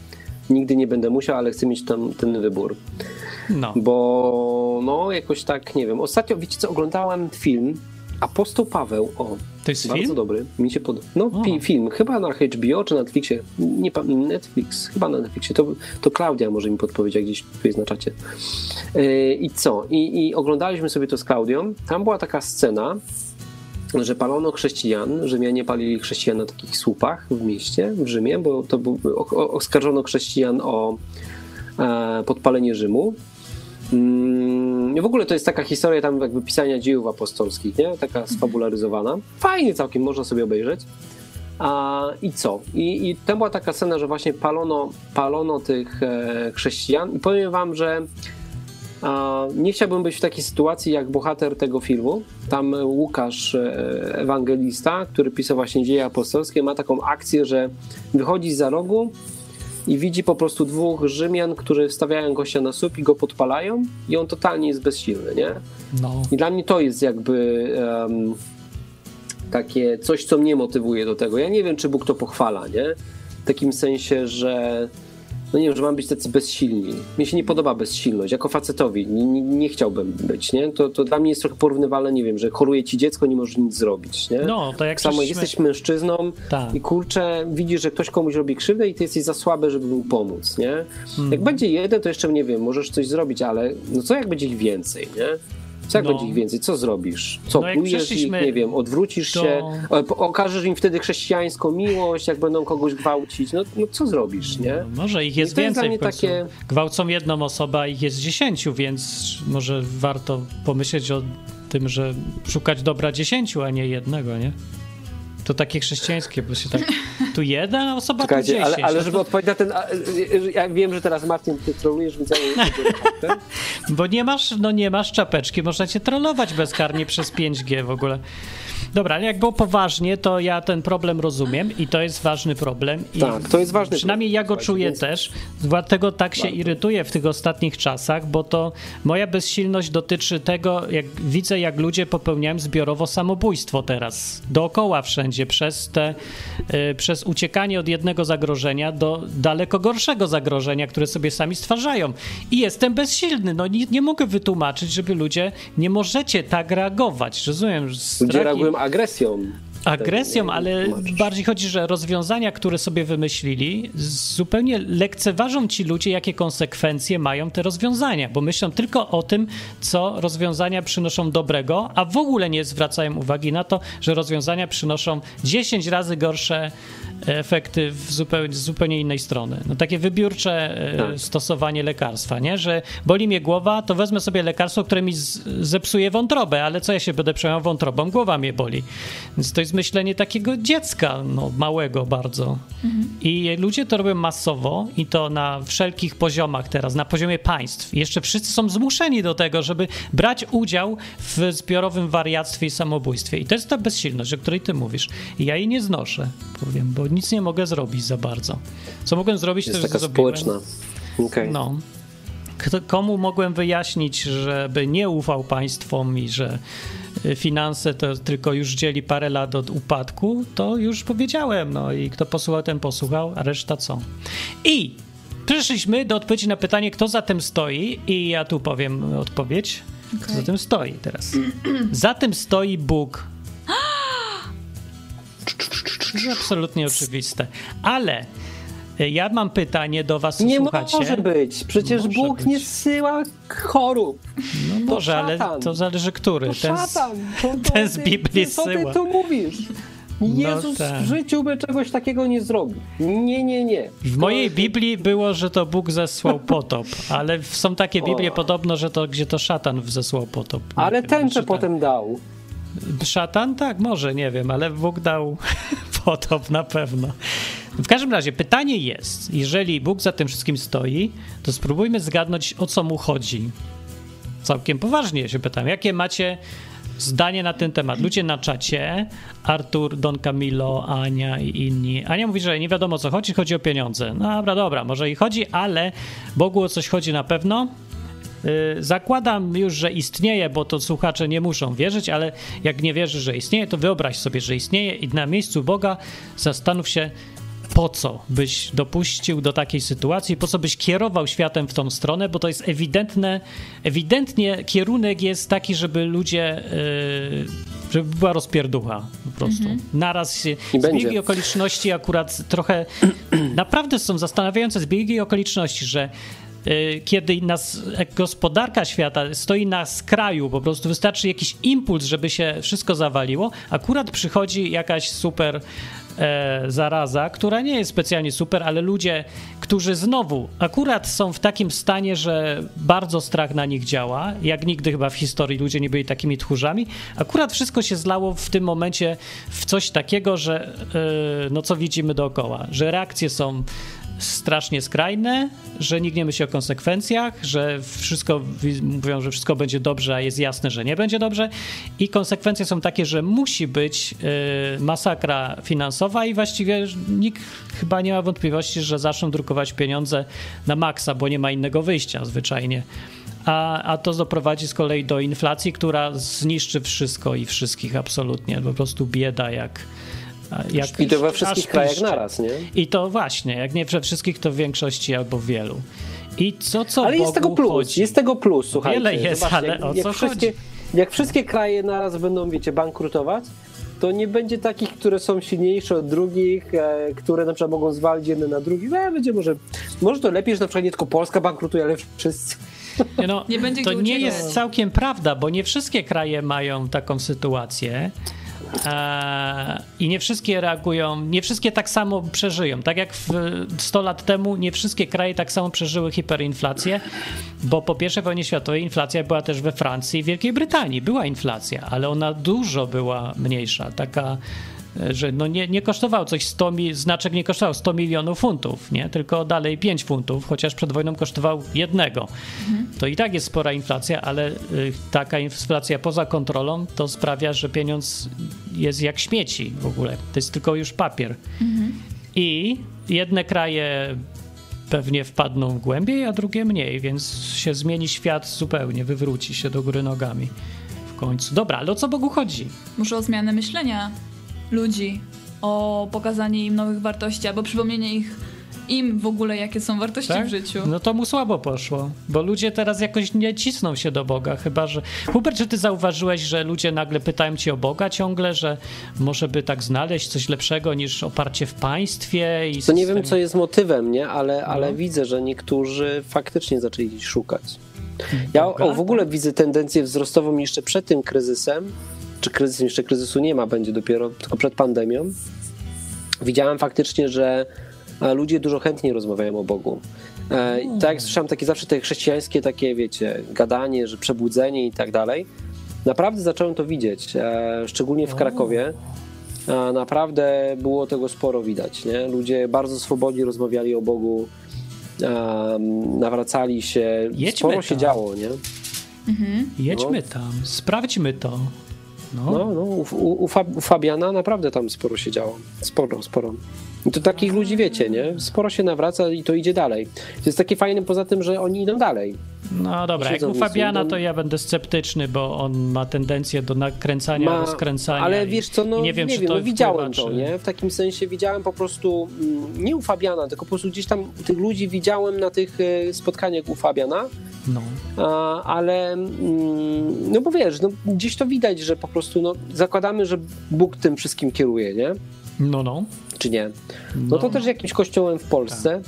nigdy nie będę musiał, ale chcę mieć tam ten wybór. No. Bo no jakoś tak, nie wiem. Ostatnio, wiecie co, oglądałem film Apostoł Paweł. O, To jest bardzo film? dobry. Mi się podoba. No, pi- film. Chyba na HBO czy Netflixie. Nie pamiętam. Netflix. Chyba na Netflixie. To, to Klaudia może mi podpowiedzieć, jak gdzieś tu jest na czacie. Yy, I co? I, I oglądaliśmy sobie to z Klaudią. Tam była taka scena, że palono chrześcijan, Rzymianie palili chrześcijan na takich słupach w mieście, w Rzymie, bo to był, oskarżono chrześcijan o e, podpalenie Rzymu. Mm, w ogóle to jest taka historia tam jakby pisania dziejów apostolskich, nie? Taka sfabularyzowana. Fajnie całkiem, można sobie obejrzeć. A, I co? I, I tam była taka scena, że właśnie palono, palono tych e, chrześcijan i powiem wam, że a, nie chciałbym być w takiej sytuacji jak bohater tego filmu. Tam Łukasz, e, ewangelista, który pisał właśnie dzieje apostolskie, ma taką akcję, że wychodzi za rogu i widzi po prostu dwóch Rzymian, którzy stawiają gościa na słup i go podpalają i on totalnie jest bezsilny, nie? no. I dla mnie to jest jakby em, takie coś, co mnie motywuje do tego. Ja nie wiem, czy Bóg to pochwala, nie? W takim sensie, że no nie wiem, że mam być tacy bezsilni. Mnie się nie podoba bezsilność. Jako facetowi nie, nie, chciałbym być, nie? To, to dla mnie jest trochę porównywalne, nie wiem, że choruje ci dziecko, nie możesz nic zrobić, nie? No, to jak samo jesteś mężczyzną Tak. i kurczę, widzisz, że ktoś komuś robi krzywdę i ty jesteś za słaby, żeby mu pomóc, nie? Hmm. Jak będzie jeden, to jeszcze nie wiem, możesz coś zrobić, ale no co jak będzie ich więcej, nie? Co jak No. będzie ich więcej? Co zrobisz? Co, No plujesz ich, nie wiem, odwrócisz do- się, po- okażesz im wtedy chrześcijańską miłość, jak będą kogoś gwałcić, no, no co zrobisz, nie? No, może ich I jest to jest więcej końcu. takie- Gwałcą jedną osobę, a ich jest dziesięciu, więc może warto pomyśleć o tym, że szukać dobra dziesięciu, a nie jednego, nie? To takie chrześcijańskie, bo się tak... Tu jedna osoba, tu dziesięć. ale, ale no żeby odpowiedzieć na ten, a, y, ja wiem, że teraz Martin, ty trolujesz, nie Bo nie masz, no nie masz czapeczki, można cię trollować bezkarnie przez 5G w ogóle. Dobra, ale jak było poważnie, to ja ten problem rozumiem i to jest ważny problem. I Tak, to jest ważny Przynajmniej problem, ja go czuję więc- też, dlatego tak się Bardzo. irytuję w tych ostatnich czasach, bo to moja bezsilność dotyczy tego, jak widzę, jak ludzie popełniają zbiorowo samobójstwo teraz. Dookoła wszędzie, przez te, y, przez uciekanie od jednego zagrożenia do daleko gorszego zagrożenia, które sobie sami stwarzają. I jestem bezsilny. No nie, nie mogę wytłumaczyć, żeby ludzie nie możecie tak reagować. Rozumiem, strach agresją. agresją, ale bardziej chodzi, że rozwiązania, które sobie wymyślili, zupełnie lekceważą ci ludzie, jakie konsekwencje mają te rozwiązania, bo myślą tylko o tym, co rozwiązania przynoszą dobrego, a w ogóle nie zwracają uwagi na to, że rozwiązania przynoszą 10 razy gorsze efekty w zupełnie, z zupełnie innej strony. No takie wybiórcze e, Tak. stosowanie lekarstwa, nie? Że boli mnie głowa, to wezmę sobie lekarstwo, które mi zepsuje wątrobę, ale co ja się będę przejmował wątrobą? Głowa mnie boli. Więc to jest myślenie takiego dziecka, no małego bardzo. I ludzie to robią masowo i to na wszelkich poziomach teraz, na poziomie państw. I jeszcze wszyscy są zmuszeni do tego, żeby brać udział w zbiorowym wariactwie i samobójstwie. I to jest ta bezsilność, o której ty mówisz. I ja jej nie znoszę, powiem, bo nic nie mogę zrobić za bardzo. Co mogłem zrobić, Jest to już taka zrobiłem. społeczna. Okej. No. Kto, komu mogłem wyjaśnić, żeby nie ufał państwom i że y, finanse to tylko już dzieli parę lat od upadku, to już powiedziałem. No i kto posłuchał, ten posłuchał, a reszta co? I przyszliśmy do odpowiedzi na pytanie, kto za tym stoi, i ja tu powiem odpowiedź. Kto Okej. za tym stoi teraz? za tym stoi Bóg. To jest absolutnie oczywiste. Ale y, ja mam pytanie do was, Nie słuchacie. może być. Przecież Może Bóg być. nie zsyła chorób. No może, ale to zależy który. To Ten szatan. To, to, ten z ty- Biblii ty, Co ty syła. tu mówisz? Jezus tak. w życiu by czegoś takiego nie zrobił. Nie, nie, nie. W mojej Biblii było, że to Bóg zesłał potop, ale są takie Biblie O. podobno, że to gdzie to szatan zesłał potop. Nie Ale wiem, tęczę tak. potem dał. Szatan? Tak, może, nie wiem, ale Bóg dał potop na pewno. W każdym razie pytanie jest, jeżeli Bóg za tym wszystkim stoi, to spróbujmy zgadnąć, o co mu chodzi. Całkiem poważnie się pytam, jakie macie zdanie na ten temat? Ludzie na czacie, Artur, Don Camilo, Ania i inni. Ania mówi, że nie wiadomo o co chodzi, chodzi o pieniądze. No dobra, dobra, może i chodzi, ale Bogu o coś chodzi na pewno. Y, Zakładam już, że istnieje, bo to słuchacze nie muszą wierzyć, ale jak nie wierzysz, że istnieje, to wyobraź sobie, że istnieje i na miejscu Boga zastanów się, po co byś dopuścił do takiej sytuacji, po co byś kierował światem w tą stronę, bo to jest ewidentne, ewidentnie kierunek jest taki, żeby ludzie, y, żeby była rozpierducha po prostu. Naraz się, I będzie. zbiegi okoliczności akurat trochę, naprawdę są zastanawiające zbiegi okoliczności, że kiedy nas e, gospodarka świata stoi na skraju, po prostu wystarczy jakiś impuls, żeby się wszystko zawaliło, akurat przychodzi jakaś super e, zaraza, która nie jest specjalnie super, ale ludzie, którzy znowu akurat są w takim stanie, że bardzo strach na nich działa, jak nigdy chyba w historii ludzie nie byli takimi tchórzami, akurat wszystko się zlało w tym momencie w coś takiego, że e, no co widzimy dookoła, że reakcje są strasznie skrajne, że nikt nie myśli o konsekwencjach, że wszystko wi- mówią, że wszystko będzie dobrze, a jest jasne, że nie będzie dobrze. I konsekwencje są takie, że musi być y, masakra finansowa i właściwie nikt chyba nie ma wątpliwości, że zaczną drukować pieniądze na maksa, bo nie ma innego wyjścia zwyczajnie. A, a to doprowadzi z kolei do inflacji, która zniszczy wszystko i wszystkich absolutnie. Po prostu bieda jak. Jak I to we wszystkich krajach piszczy. naraz, nie? I to właśnie, jak nie we wszystkich, to w większości albo w wielu. I co, co Ale jest Bogu tego plus, chodzi? jest tego plus, słuchajcie. Wiele jest, Zobaczcie, ale jak, o jak co wszystkie, chodzi? Jak wszystkie kraje naraz będą, wiecie, bankrutować, to nie będzie takich, które są silniejsze od drugich, e, które na przykład mogą zwalić jedne na drugich. E, będzie może, może to lepiej, że na przykład nie tylko Polska bankrutuje, ale wszyscy. Nie No, Nie będzie to nie uciekać. jest całkiem prawda, bo nie wszystkie kraje mają taką sytuację. E, I nie wszystkie reagują, nie wszystkie tak samo przeżyją. Tak jak w 100 lat temu, nie wszystkie kraje tak samo przeżyły hiperinflację, bo po I wojnie światowej inflacja była też we Francji i Wielkiej Brytanii. Była inflacja, ale ona dużo była mniejsza. Taka że no nie, nie kosztował coś 100 mi, znaczek nie kosztował 100 milionów funtów, nie? tylko dalej 5 funtów, chociaż przed wojną kosztował jednego. To i tak jest spora inflacja, ale y, taka inflacja poza kontrolą to sprawia, że pieniądz jest jak śmieci w ogóle. To jest tylko już papier. I jedne kraje pewnie wpadną głębiej, a drugie mniej, więc się zmieni świat zupełnie, wywróci się do góry nogami w końcu. Dobra, ale o co Bogu chodzi? Może o zmianę myślenia ludzi, o pokazanie im nowych wartości albo przypomnienie ich im w ogóle jakie są wartości Tak? w życiu. No to mu słabo poszło, bo ludzie teraz jakoś nie cisną się do Boga, chyba że... Hubert, czy ty zauważyłeś, że ludzie nagle pytają cię o Boga ciągle, że może by tak znaleźć coś lepszego niż oparcie w państwie i To nie wiem, co jest motywem, nie? Ale, ale No. widzę, że niektórzy faktycznie zaczęli szukać. Ja Boga? o, w ogóle widzę tendencję wzrostową jeszcze przed tym kryzysem, czy kryzysem, jeszcze kryzysu nie ma, będzie dopiero tylko przed pandemią. Widziałem faktycznie, że e, ludzie dużo chętniej rozmawiają o Bogu. E, i tak jak słyszałem takie zawsze te chrześcijańskie takie, wiecie, gadanie, że przebudzenie i tak dalej. Naprawdę zacząłem to widzieć, e, szczególnie w Krakowie. Naprawdę było tego sporo widać. Nie? Ludzie bardzo swobodnie rozmawiali o Bogu, nawracali się, Jedźmy sporo tam. się działo. Nie? Jedźmy tam, sprawdźmy to. No, No, no, u, u, u, Fab, u Fabiana naprawdę tam sporo się działo. Sporo, sporo. I to takich ludzi wiecie, nie? Sporo się nawraca i to idzie dalej. To jest takie fajne poza tym, że oni idą dalej. No dobra, jak u Fabiana to ja będę sceptyczny, bo on ma tendencję do nakręcania, Ma- rozkręcania. ale wiesz co, no nie wiem, czy wiem, to no, widziałem to, nie? W takim sensie widziałem po prostu, mm, nie u Fabiana, tylko po prostu gdzieś tam tych ludzi widziałem na tych e, spotkaniach u Fabiana, No. A, ale mm, no bo wiesz, no, gdzieś to widać, że po prostu no, zakładamy, że Bóg tym wszystkim kieruje, nie? No, no. Czy nie? No to też jakimś kościołem w Polsce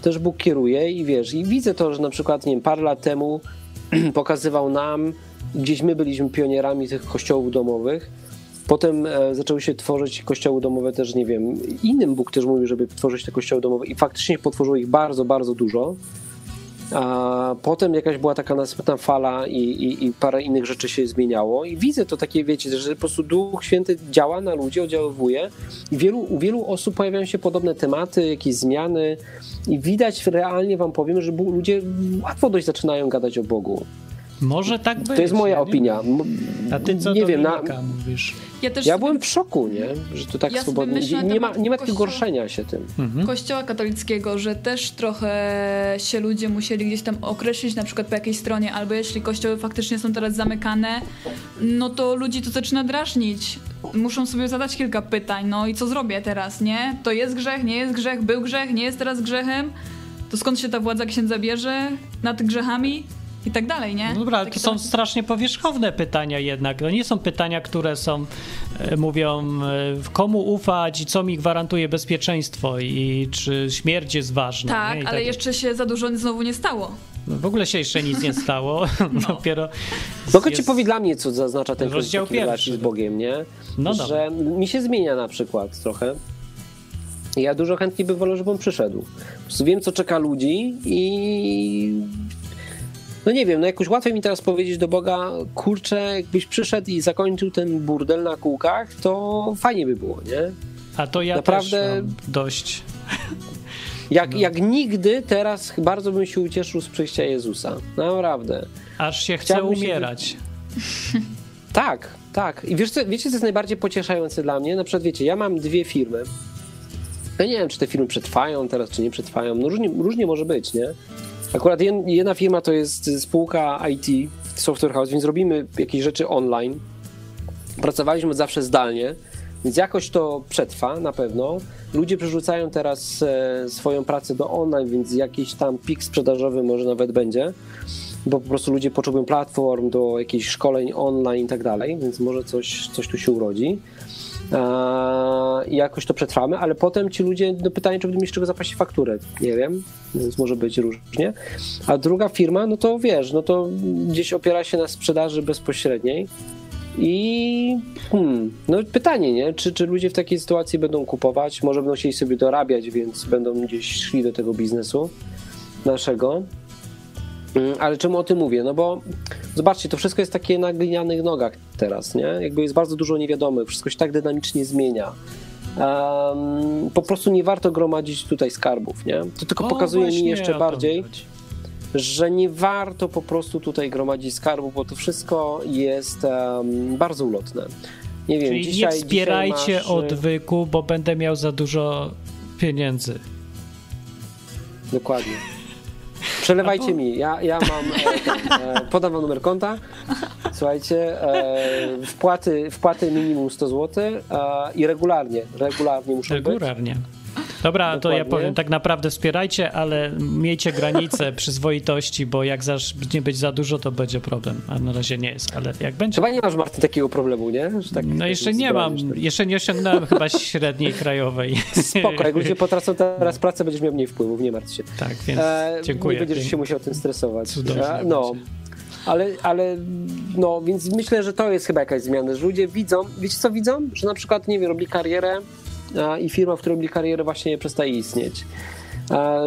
też Bóg kieruje i wiesz, i widzę to, że na przykład, nie wiem, parę lat temu pokazywał nam, gdzieś my byliśmy pionierami tych kościołów domowych, Potem e, zaczęły się tworzyć kościoły domowe też, nie wiem, innym Bóg też mówił, żeby tworzyć te kościoły domowe i faktycznie potworzyło ich bardzo, bardzo dużo. A potem jakaś była taka następna fala i, i, i parę innych rzeczy się zmieniało i widzę to takie, wiecie, że po prostu Duch Święty działa na ludzi, oddziaływuje i wielu, u wielu osób pojawiają się podobne tematy, jakieś zmiany i widać realnie wam powiem, że ludzie łatwo dość zaczynają gadać o Bogu. Może tak być. To jest moja ja opinia. A ty co nie wiem, na, mówisz? Ja też ja byłem w szoku, nie? Że to tak Ja swobodnie. myślę Nie ma, nie ma takiego gorszenia się tym. Mhm. Kościoła katolickiego, że też trochę się ludzie musieli gdzieś tam określić, na przykład po jakiejś stronie, albo jeśli kościoły faktycznie są teraz zamykane, no to ludzi to zaczyna drażnić. Muszą sobie zadać kilka pytań, no i co zrobię teraz, nie? To jest grzech, nie jest grzech, był grzech, nie jest teraz grzechem? To skąd się ta władza księdza bierze nad grzechami? I tak dalej, nie? No dobra, ale to są strasznie powierzchowne pytania jednak. To nie są pytania, które są, e, mówią, e, komu ufać i co mi gwarantuje bezpieczeństwo i czy śmierć jest ważna. Tak, ale takie- jeszcze się za dużo znowu nie stało. No w ogóle się jeszcze nic nie stało. Dopiero. Mogę ci jest- powiedzieć dla mnie, co zaznacza ten Rozdział pierwszy. z Bogiem, nie? No że mi się zmienia na przykład trochę. Ja dużo chętniej bym wolał, żeby on przyszedł. Po wiem, co czeka ludzi i no nie wiem, no jakoś łatwiej mi teraz powiedzieć do Boga, kurczę, jakbyś przyszedł i zakończył ten burdel na kółkach, to fajnie by było, nie? A to ja Naprawdę- dość. Jak, No. jak nigdy teraz bardzo bym się ucieszył z przyjścia Jezusa. Naprawdę. Aż się chce Chciałbym się- umierać. Tak, tak. I wiesz co, wiecie, co jest najbardziej pocieszające dla mnie? Na przykład, wiecie, ja mam dwie firmy. Ja nie wiem, czy te firmy przetrwają teraz, czy nie przetrwają. No różnie, różnie może być, nie? Akurat jed- jedna firma to jest spółka IT, Software House, więc robimy jakieś rzeczy online. Pracowaliśmy zawsze zdalnie, więc jakoś to przetrwa na pewno. Ludzie przerzucają teraz e, swoją pracę do online, więc jakiś tam pik sprzedażowy może nawet będzie bo po prostu ludzie potrzebują platform do jakichś szkoleń online i tak dalej, więc może coś, coś tu się urodzi. Eee, I jakoś to przetrwamy, ale potem ci ludzie, no pytanie, czy będą mieć czego zapłacić fakturę, nie wiem, więc może być różnie. A druga firma, no to wiesz, no to gdzieś opiera się na sprzedaży bezpośredniej i hmm, no pytanie, nie? Czy, czy ludzie w takiej sytuacji będą kupować, może będą chcieli sobie dorabiać, więc będą gdzieś szli do tego biznesu naszego. Mm, Ale czemu o tym mówię? No bo zobaczcie, to wszystko jest takie na glinianych nogach teraz, nie? Jakby jest bardzo dużo niewiadomych, wszystko się tak dynamicznie zmienia. Em, po prostu nie warto gromadzić tutaj skarbów, nie? To tylko O, pokazuje mi jeszcze bardziej, chodzi. że nie warto po prostu tutaj gromadzić skarbów, bo to wszystko jest em, bardzo ulotne. Nie wiem, Czyli dzisiaj, nie wspierajcie masz, y, odwyku, bo będę miał za dużo pieniędzy. Dokładnie. Przelewajcie mi. Ja, ja mam. E, e, podam wam numer konta. Słuchajcie, e, wpłaty, wpłaty minimum 100 zł e, i regularnie. Regularnie muszą być. Regularnie. Dobra, to ja Dokładnie. powiem tak naprawdę wspierajcie, ale miejcie granice przyzwoitości, bo jak zacznie być za dużo, to będzie problem. A na razie nie jest, ale jak będzie. Chyba nie masz, Martin, takiego problemu, nie? Tak, No jeszcze nie mam, jeszcze nie osiągnąłem chyba średniej krajowej. Spoko, jak ludzie potracą teraz pracę, będziesz miał mniej wpływów, nie martw się. Tak, więc E, dziękuję. Nie będziesz się musiał tym stresować. Cudownie E, No. Ale, ale, no, więc myślę, że to jest chyba jakaś zmiana, że ludzie widzą, wiecie co widzą? Że na przykład, nie wiem, robili karierę i firma, w której robili karierę właśnie przestaje istnieć.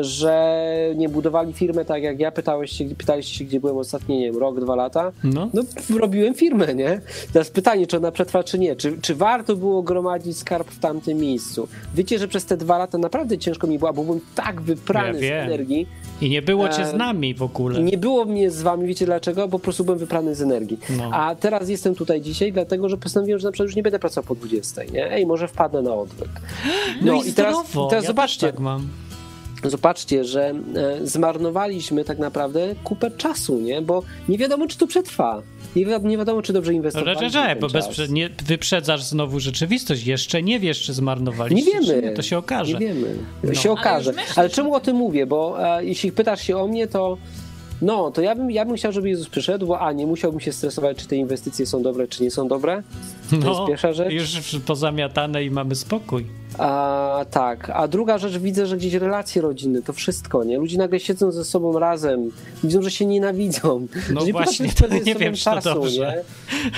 Że nie budowali firmę tak jak ja, pytałeś się, pytaliście się, gdzie byłem ostatni, nie wiem, rok, dwa lata. No. No, robiłem firmę, nie? Teraz pytanie, czy ona przetrwa, czy nie. Czy, czy warto było gromadzić skarb w tamtym miejscu? Wiecie, że przez te dwa lata naprawdę ciężko mi było, bo byłem tak wyprany Ja z energii, I nie było cię z E, nami w ogóle. i nie było mnie z wami, wiecie dlaczego? Bo po prostu byłem wyprany z energii. No. A teraz jestem tutaj dzisiaj, dlatego że postanowiłem, że na przykład już nie będę pracował po 20, nie? Ej, może wpadnę na odwyk. No, i, teraz, zdrowo. teraz ja zobaczcie, tak mam. zobaczcie, że e, zmarnowaliśmy tak naprawdę kupę czasu, nie? Bo nie wiadomo, czy to przetrwa. Nie, wi- nie wiadomo, czy dobrze Że, inwestowaliśmy że, że, bo bez, nie, wyprzedzasz znowu rzeczywistość. Jeszcze nie wiesz, czy zmarnowaliście. Nie wiemy. Czy nie. To się okaże. Nie wiemy. No. Się Ale okaże. Ale o czemu o tym mówię? Bo e, jeśli pytasz się o mnie, to no, to ja bym, ja bym chciał, żeby Jezus przyszedł, bo a, nie musiałbym się stresować, czy te inwestycje są dobre, czy nie są dobre. To jest pierwsza rzecz. No, Już pozamiatane i mamy spokój. A, tak. A druga rzecz, widzę, że gdzieś relacje rodzinne, to wszystko, nie? Ludzie nagle siedzą ze sobą razem, widzą, że się nienawidzą. No że nie właśnie, to nie wiem, czy to czasu, dobrze.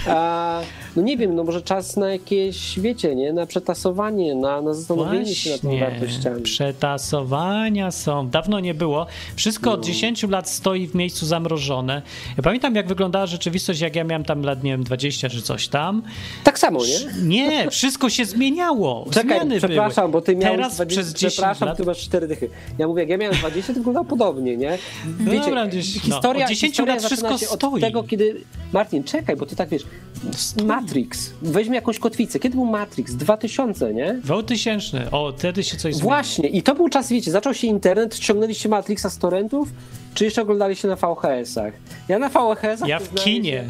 nie? A, no nie wiem, no może czas na jakieś, wiecie, nie? Na przetasowanie, na, na zastanowienie się nad tymi Właśnie, wartościami. przetasowania są. Dawno nie było. Wszystko No. od 10 lat stoi w miejscu zamrożone. Ja pamiętam, jak wyglądała rzeczywistość, jak ja miałem tam lat, nie wiem, 20 czy coś tam. Tak samo, nie? Nie, wszystko się zmieniało. Czekaj, Zmiany przepraszam, bo ty miałeś Teraz 20, przez 10 przepraszam, lat. ty masz 4 dychy. Ja mówię, jak ja miałem 20, to wyglądało podobnie, nie? No Wiecie, dobra, gdzieś- no, historia, od 10 historia lat wszystko się od stoi. tego, kiedy... Martin, czekaj, bo ty tak wiesz, Stoi. Matrix, weźmy jakąś kotwicę. Kiedy był Matrix? 2000, nie? 2000. O, wtedy się coś zmieniło. Właśnie, i to był czas, wiecie, zaczął się internet, ściągnęliście Matrixa z torrentów, czy jeszcze oglądaliście na VHS-ach? Ja na VHS-ach... Ja w kinie. Się,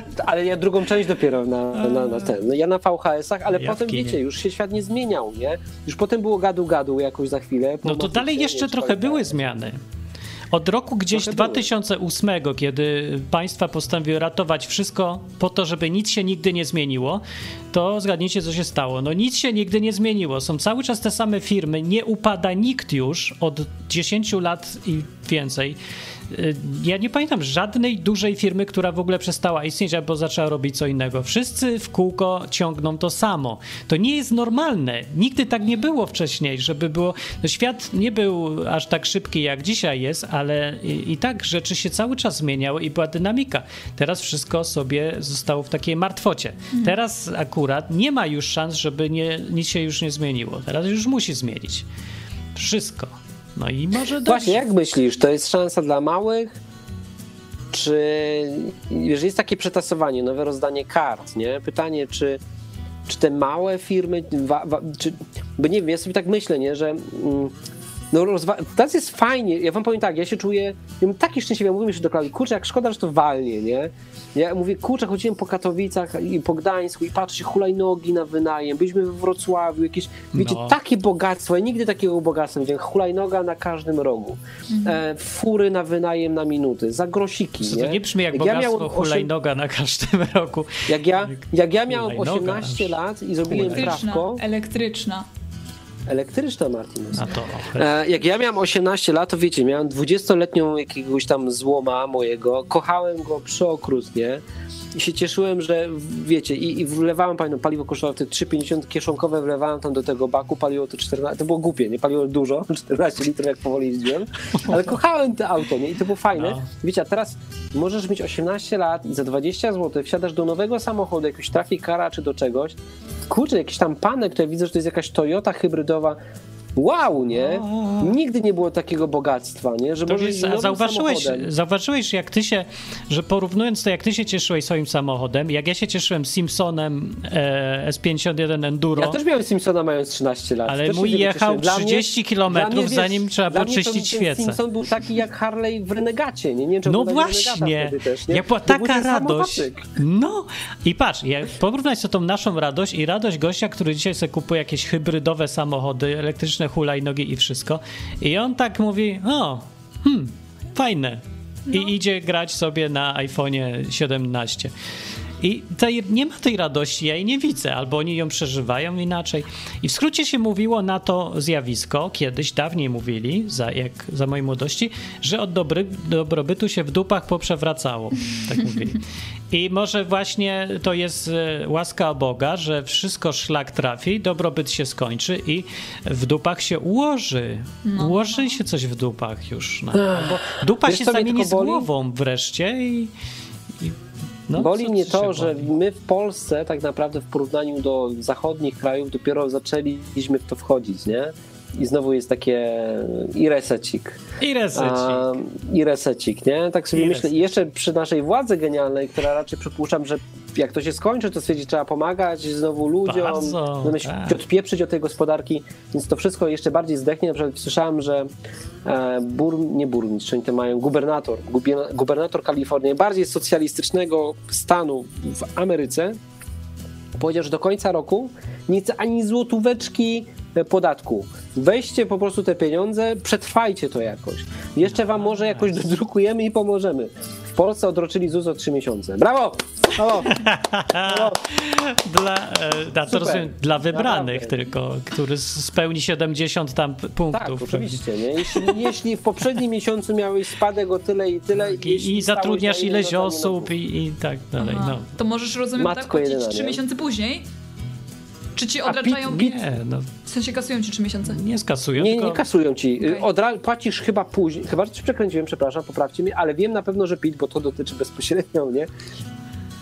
ale ja drugą część dopiero na, na, na ten. No ja na VHS-ach, ale Ja potem, wiecie, już się świat nie zmieniał, nie? Już potem było gadu-gadu jakoś za chwilę. No to dalej jeszcze trochę były zmiany. Od roku gdzieś Trochę były. 2008, kiedy państwa postanowiły ratować wszystko po to, żeby nic się nigdy nie zmieniło, to zgadnijcie, co się stało. No nic się nigdy nie zmieniło. Są cały czas te same firmy, nie upada nikt już od 10 lat i więcej. Y, Ja nie pamiętam żadnej dużej firmy, która w ogóle przestała istnieć albo zaczęła robić co innego. Wszyscy w kółko ciągną to samo. To nie jest normalne. Nigdy tak nie było wcześniej, żeby było. No świat nie był aż tak szybki jak dzisiaj jest, ale i, i tak rzeczy się cały czas zmieniały i była dynamika. Teraz wszystko sobie zostało w takiej martwocie. Teraz akurat nie ma już szans, żeby nie, nic się już nie zmieniło. Teraz już musi zmienić. Wszystko. No i może dobrze. Właśnie, jak myślisz, to jest szansa dla małych? Czy jeżeli jest takie przetasowanie, nowe rozdanie kart, nie? Pytanie, czy, czy te małe firmy, wa, wa, czy, bo nie wiem, ja sobie tak myślę, nie, że mm, no rozwa- teraz jest fajnie, ja wam powiem tak, ja się czuję, ja mam taki szczęśliwy, ja mówię jeszcze do Klaudii, kurczę, jak szkoda, że to walnie, nie? Ja mówię, kurczę, chodziłem po Katowicach i po Gdańsku i patrzę, hulajnogi na wynajem, byliśmy we Wrocławiu, jakieś, wiecie, No. takie bogactwo, ja nigdy takiego bogactwa nie widziałem, hulajnoga na każdym rogu, e, fury na wynajem na minuty, za grosiki, Co nie? to nie brzmi jak Jak ja bogactwo miałem hulajnoga na każdym roku. Jak ja, jak ja miałem Hulajnoga 18 aż. lat i zrobiłem. Elektryczna, trawko, elektryczna. Elektryczna Martin. A to E, Jak ja miałem 18 lat, to wiecie, miałem 20-letnią jakiegoś tam złoma mojego, kochałem go przeokrutnie i się cieszyłem, że wiecie, i, i wlewałem, pamiętam, paliwo kosztowało te 3,50 kieszonkowe, wlewałem tam do tego baku, paliło to 14, to było głupie, nie? Paliło dużo, 14 litrów jak powoli jeździłem, ale kochałem to auto, nie, i to było fajne. No. Wiecie, a teraz możesz mieć 18 lat i za 20 zł wsiadasz do nowego samochodu, jakiegoś trafikara czy do czegoś, kurczę, jakiś tam panek, tutaj widzę, że to jest jakaś Toyota hybrydowa, wow, nie? Nigdy nie było takiego bogactwa, nie? Że To może jest, zauważyłeś, samochodem. zauważyłeś, jak ty się, że porównując to, jak ty się cieszyłeś swoim samochodem, jak ja się cieszyłem Simpsonem e, S51 Enduro, Ja też miałem Simpsona mając 13 lat. Ale Też mój jechał cieszyłem. Dla mnie- 30 kilometrów, dla mnie, wiesz, zanim trzeba było czyścić świecę. Simpson był taki jak Harley w Renegacie, nie? nie wiem, No właśnie, też, nie? jak była taka radość. No i patrz, jak porównać sobie tą naszą radość i radość gościa, który dzisiaj sobie kupuje jakieś hybrydowe samochody, elektryczne hulajnogi i wszystko. I on tak mówi, o, hmm, fajne. No. I idzie grać sobie na iPhone'ie 17. I tej, nie ma tej radości, ja jej nie widzę, albo oni ją przeżywają inaczej. I w skrócie się mówiło na to zjawisko, kiedyś dawniej mówili, za, jak za mojej młodości, że od dobry, dobrobytu się w dupach poprzewracało. Tak mówili. I może właśnie to jest e, łaska Boga, że wszystko szlak trafi, dobrobyt się skończy i w dupach się ułoży. Ułoży się coś w dupach już. No. Albo dupa Wiesz, się zamieni z głową wreszcie i... no, Boli mnie to, że boli? my w Polsce tak naprawdę w porównaniu do zachodnich krajów dopiero zaczęliśmy w to wchodzić, nie? I znowu jest takie i resecik. I resecik. A, I resecik, nie? Tak sobie I myślę. I jeszcze przy naszej władzy genialnej, która raczej przypuszczam, że jak to się skończy, to stwierdzi, trzeba pomagać znowu ludziom, Bardzo, tak. odpieprzyć od tej gospodarki, więc to wszystko jeszcze bardziej zdechnie. Na przykład słyszałem, że e, bur, nie burmistrz, oni to mają gubernator, gubernator Kalifornii, najbardziej socjalistycznego stanu w Ameryce, powiedział, że do końca roku nie chce ani złotóweczki podatku. Weźcie po prostu te pieniądze, przetrwajcie to jakoś. Jeszcze wam może jakoś dodrukujemy i pomożemy. W Polsce odroczyli ZUS o 3 miesiące. Brawo! Brawo! Brawo! Dla, e, da, to Super. rozumiem, dla wybranych Naprawdę. tylko, który spełni 70 tam p- Tak, punktów. oczywiście. Nie? Jeśli, jeśli w poprzednim miesiącu miałeś spadek o tyle i tyle... I, jeśli I stałeś zatrudniasz ileś no to nie osób i, i tak dalej. No. To możesz, rozumiem, Matko tak płacić jedyna, 3 nie? miesiące później? Czy ci odraczają... bit- bit- Nie, no, W sensie kasują ci 3 miesiące? nie skasują, Nie, tylko nie kasują ci. Odra- płacisz chyba później, chyba że przekręciłem, przepraszam, poprawcie mnie, ale wiem na pewno, że PIT, bo to dotyczy bezpośrednio, nie?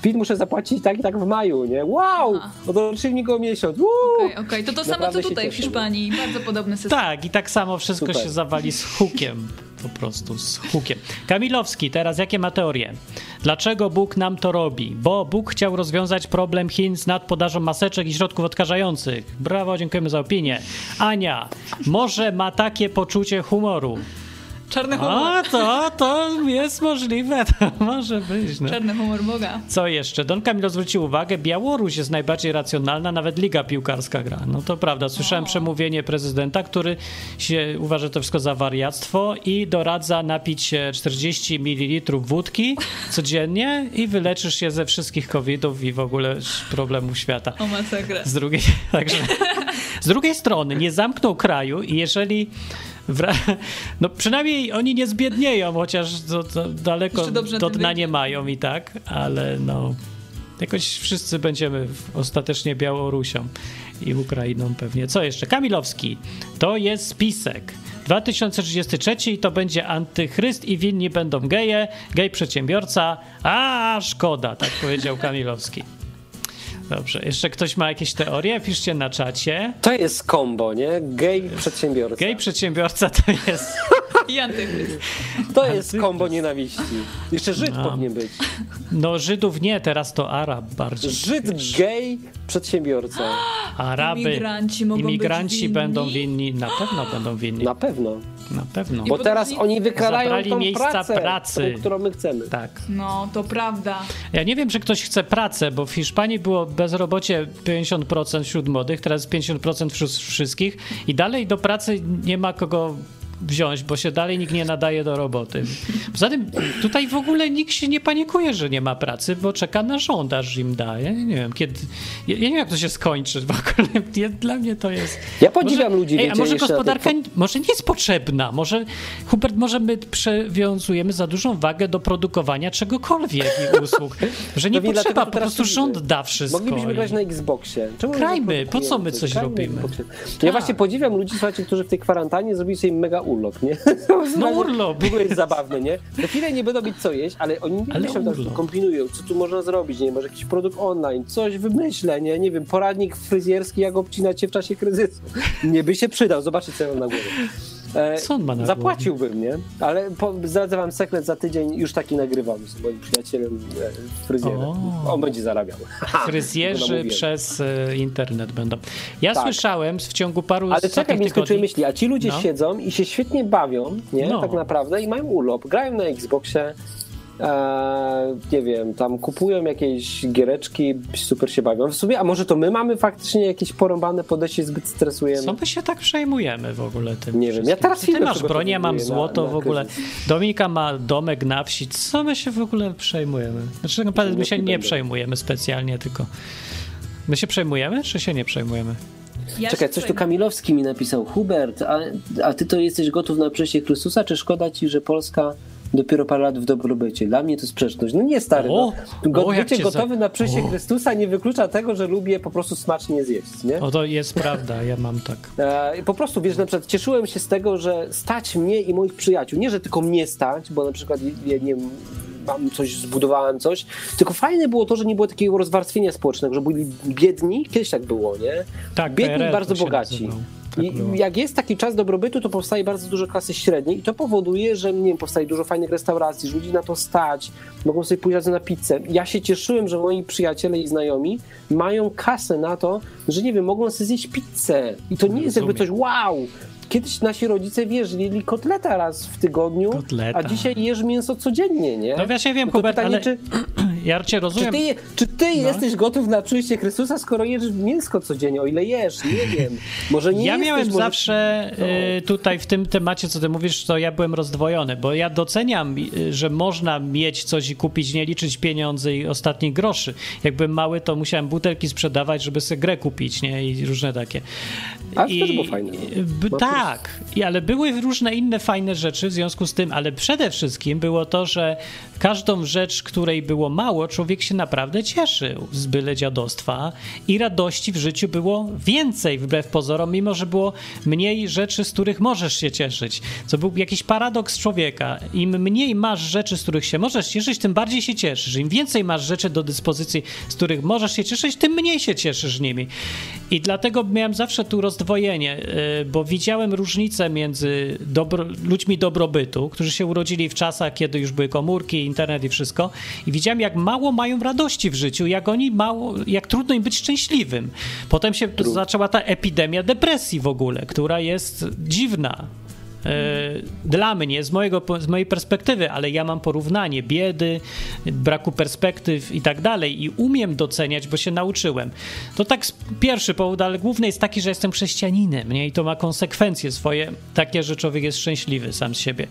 PIT muszę zapłacić tak i tak w maju, nie? Wow! Aha. Odroczyli mi go o miesiąc. Okej, okej. To to samo co tutaj w. Hiszpanii. Bardzo podobny system. Tak, i tak samo wszystko Super. się zawali z hukiem. Po prostu z hukiem. Kamilowski, teraz jakie ma teorie? Dlaczego Bóg nam to robi? Bo Bóg chciał rozwiązać problem Chin z nadpodażą maseczek i środków odkażających. Brawo, dziękujemy za opinię. Ania, może ma takie poczucie humoru. Czarny humor. A, to, to jest możliwe, to może być. No. Czarny humor Boga. Co jeszcze? Don Camilo zwrócił uwagę, Białoruś jest najbardziej racjonalna, nawet liga piłkarska gra. No to prawda, słyszałem przemówienie prezydenta, który się uważa to wszystko za wariactwo i doradza napić się 40 ml wódki codziennie i wyleczysz się ze wszystkich covidów i w ogóle problemów świata. O masakra. Z drugiej, także, z drugiej strony nie zamknął kraju i jeżeli no przynajmniej oni nie zbiednieją, chociaż daleko do dna nie mają i tak, ale no jakoś wszyscy będziemy ostatecznie Białorusią i Ukrainą pewnie. Co jeszcze? Kamilowski. To jest spisek. 2033 to będzie antychryst i winni będą geje, gej przedsiębiorca. A, szkoda, tak powiedział Kamilowski. Dobrze, jeszcze ktoś ma jakieś teorie? Piszcie na czacie. To jest kombo, nie? Gej przedsiębiorca. Gej przedsiębiorca to jest. I. To jest kombo nienawiści. Jeszcze Żyd No. powinien być. No, Żydów nie, teraz to Arab bardziej. Żyd, gej, przedsiębiorca. Araby. Imigranci mogą być imigranci winni? będą winni. Na pewno będą winni. Na pewno. Na pewno. Bo teraz oni zabrali tą miejsca pracę, pracy. Którą, którą my chcemy. Tak. No, to prawda. Ja nie wiem, czy ktoś chce pracę, bo w Hiszpanii było bezrobocie 50% wśród młodych, teraz 50% wśród wszystkich i dalej do pracy nie ma kogo wziąć, bo się dalej nikt nie nadaje do roboty. Poza tym tutaj w ogóle nikt się nie panikuje, że nie ma pracy, bo czeka na rząd, aż im daje. Nie wiem, kiedy... Ja nie wiem, jak to się skończy w ogóle. Nie, Dla mnie to jest... Ja podziwiam ludzi, Ej, a może gospodarka może nie jest potrzebna. Może, Hubert, może my przywiązujemy za dużą wagę do produkowania czegokolwiek i usług, że nie Pewnie potrzeba, po prostu rząd da wszystko. Moglibyśmy grać na Xboxie. Czemu Grajmy, nie po co my coś Grajmy na robimy? Xboxie. Tak. Ja właśnie podziwiam ludzi, słuchajcie, którzy w tej kwarantannie zrobili sobie mega urlop, nie? No urlop. W ogóle jest zabawne, nie? Na chwilę nie będą mieć co jeść, ale oni nie Ale myślą, urlop. kombinują, co tu można zrobić, nie? Może jakiś produkt online, coś wymyślę, nie? Nie wiem, poradnik fryzjerski, jak obcinać się w czasie kryzysu. Nie by się przydał, zobaczcie, co ja mam na głowie. E, Co on ma na Zapłaciłbym, nie? Ale po, zdradzę wam sekret, za tydzień już taki nagrywam z moim przyjacielem e, fryzjerem. O. On będzie zarabiał. Fryzjerzy przez e, internet będą. Ja Tak. słyszałem w ciągu paru Ale czekaj, nie skończyłem myśli. A ci ludzie No. siedzą i się świetnie bawią, nie? No. Tak naprawdę i mają urlop. Grają na Xboxie, e, nie wiem, tam kupują jakieś giereczki, super się bawią. W sumie, a może to my mamy faktycznie jakieś porąbane podejście, zbyt stresujemy? Co my się tak przejmujemy w ogóle tym Nie wiem, ja wszystkim? teraz Ty masz broń, ja mam przygotowuję na- złoto na w ogóle. kryzys. Dominika ma domek na wsi. Co my się w ogóle przejmujemy? Znaczy tak naprawdę my się Nie przejmujemy specjalnie, tylko... My się przejmujemy, czy się nie przejmujemy? Ja Czekaj, coś tu. Kamilowski mi napisał. Hubert, a, a ty to jesteś gotów na przyjście Chrystusa, czy szkoda ci, że Polska dopiero parę lat w dobrobycie? Dla mnie to sprzeczność. No nie, stary. O, no. Go, o, bycie gotowy za- na przyjście o. Chrystusa nie wyklucza tego, że lubię po prostu smacznie zjeść, nie? O, to jest prawda, ja mam tak. E, po prostu, wiesz, na przykład cieszyłem się z tego, że stać mnie i moich przyjaciół. Nie, że tylko mnie stać, bo na przykład, ja nie wiem, mam coś, zbudowałem coś, tylko fajne było to, że nie było takiego rozwarstwienia społecznego, że byli biedni, kiedyś tak było, nie? Tak, biedni i bardzo bogaci. nazywał. Tak I było. jak jest taki czas dobrobytu, to powstaje bardzo dużo klasy średniej i to powoduje, że nie wiem, powstaje dużo fajnych restauracji, że ludzi na to stać, mogą sobie pójść razem na pizzę. Ja się cieszyłem, że moi przyjaciele i znajomi mają kasę na to, że nie wiem, mogą sobie zjeść pizzę. I to nie jest jakby coś wow. Kiedyś nasi rodzice, wiesz, jedli kotleta raz w tygodniu, Kotleta. a dzisiaj jesz mięso codziennie, nie? No właśnie wiem, To Hubert, pytanie, ale czy, ja cię czy rozumiem. ty, czy ty No. jesteś gotów na przyjście Chrystusa, skoro jesz mięsko codziennie? O ile jesz? Nie wiem. Może nie ja jesteś, miałem może... zawsze No. y, tutaj w tym temacie, co ty mówisz, to ja byłem rozdwojony, bo ja doceniam, y, że można mieć coś i kupić, nie liczyć pieniędzy i ostatnich groszy. Jak byłem mały, to musiałem butelki sprzedawać, żeby sobie grę kupić, nie? I różne takie. Ale to też było fajne, no. tak, I, ale były różne inne fajne rzeczy w związku z tym, ale przede wszystkim było to, że każdą rzecz, której było mało, człowiek się naprawdę cieszył z byle dziadostwa i radości w życiu było więcej wbrew pozorom, mimo że było mniej rzeczy, z których możesz się cieszyć. Co był jakiś paradoks człowieka. Im mniej masz rzeczy, z których się możesz cieszyć, tym bardziej się cieszysz. Im więcej masz rzeczy do dyspozycji, z których możesz się cieszyć, tym mniej się cieszysz nimi. I dlatego miałem zawsze tu rozdwojenie, y, bo widziałem różnicę między dobro, ludźmi dobrobytu, którzy się urodzili w czasach, kiedy już były komórki, internet i wszystko, i widziałem, jak mało mają radości w życiu, jak oni mało, jak trudno im być szczęśliwym. Potem się zaczęła ta epidemia depresji w ogóle, która jest dziwna. E, Dla mnie, z, mojego, z mojej perspektywy, ale ja mam porównanie biedy, braku perspektyw i tak dalej i umiem doceniać, bo się nauczyłem. To tak pierwszy powód, ale główny jest taki, że jestem chrześcijaninem nie? i to ma konsekwencje swoje, takie, że człowiek jest szczęśliwy sam z siebie.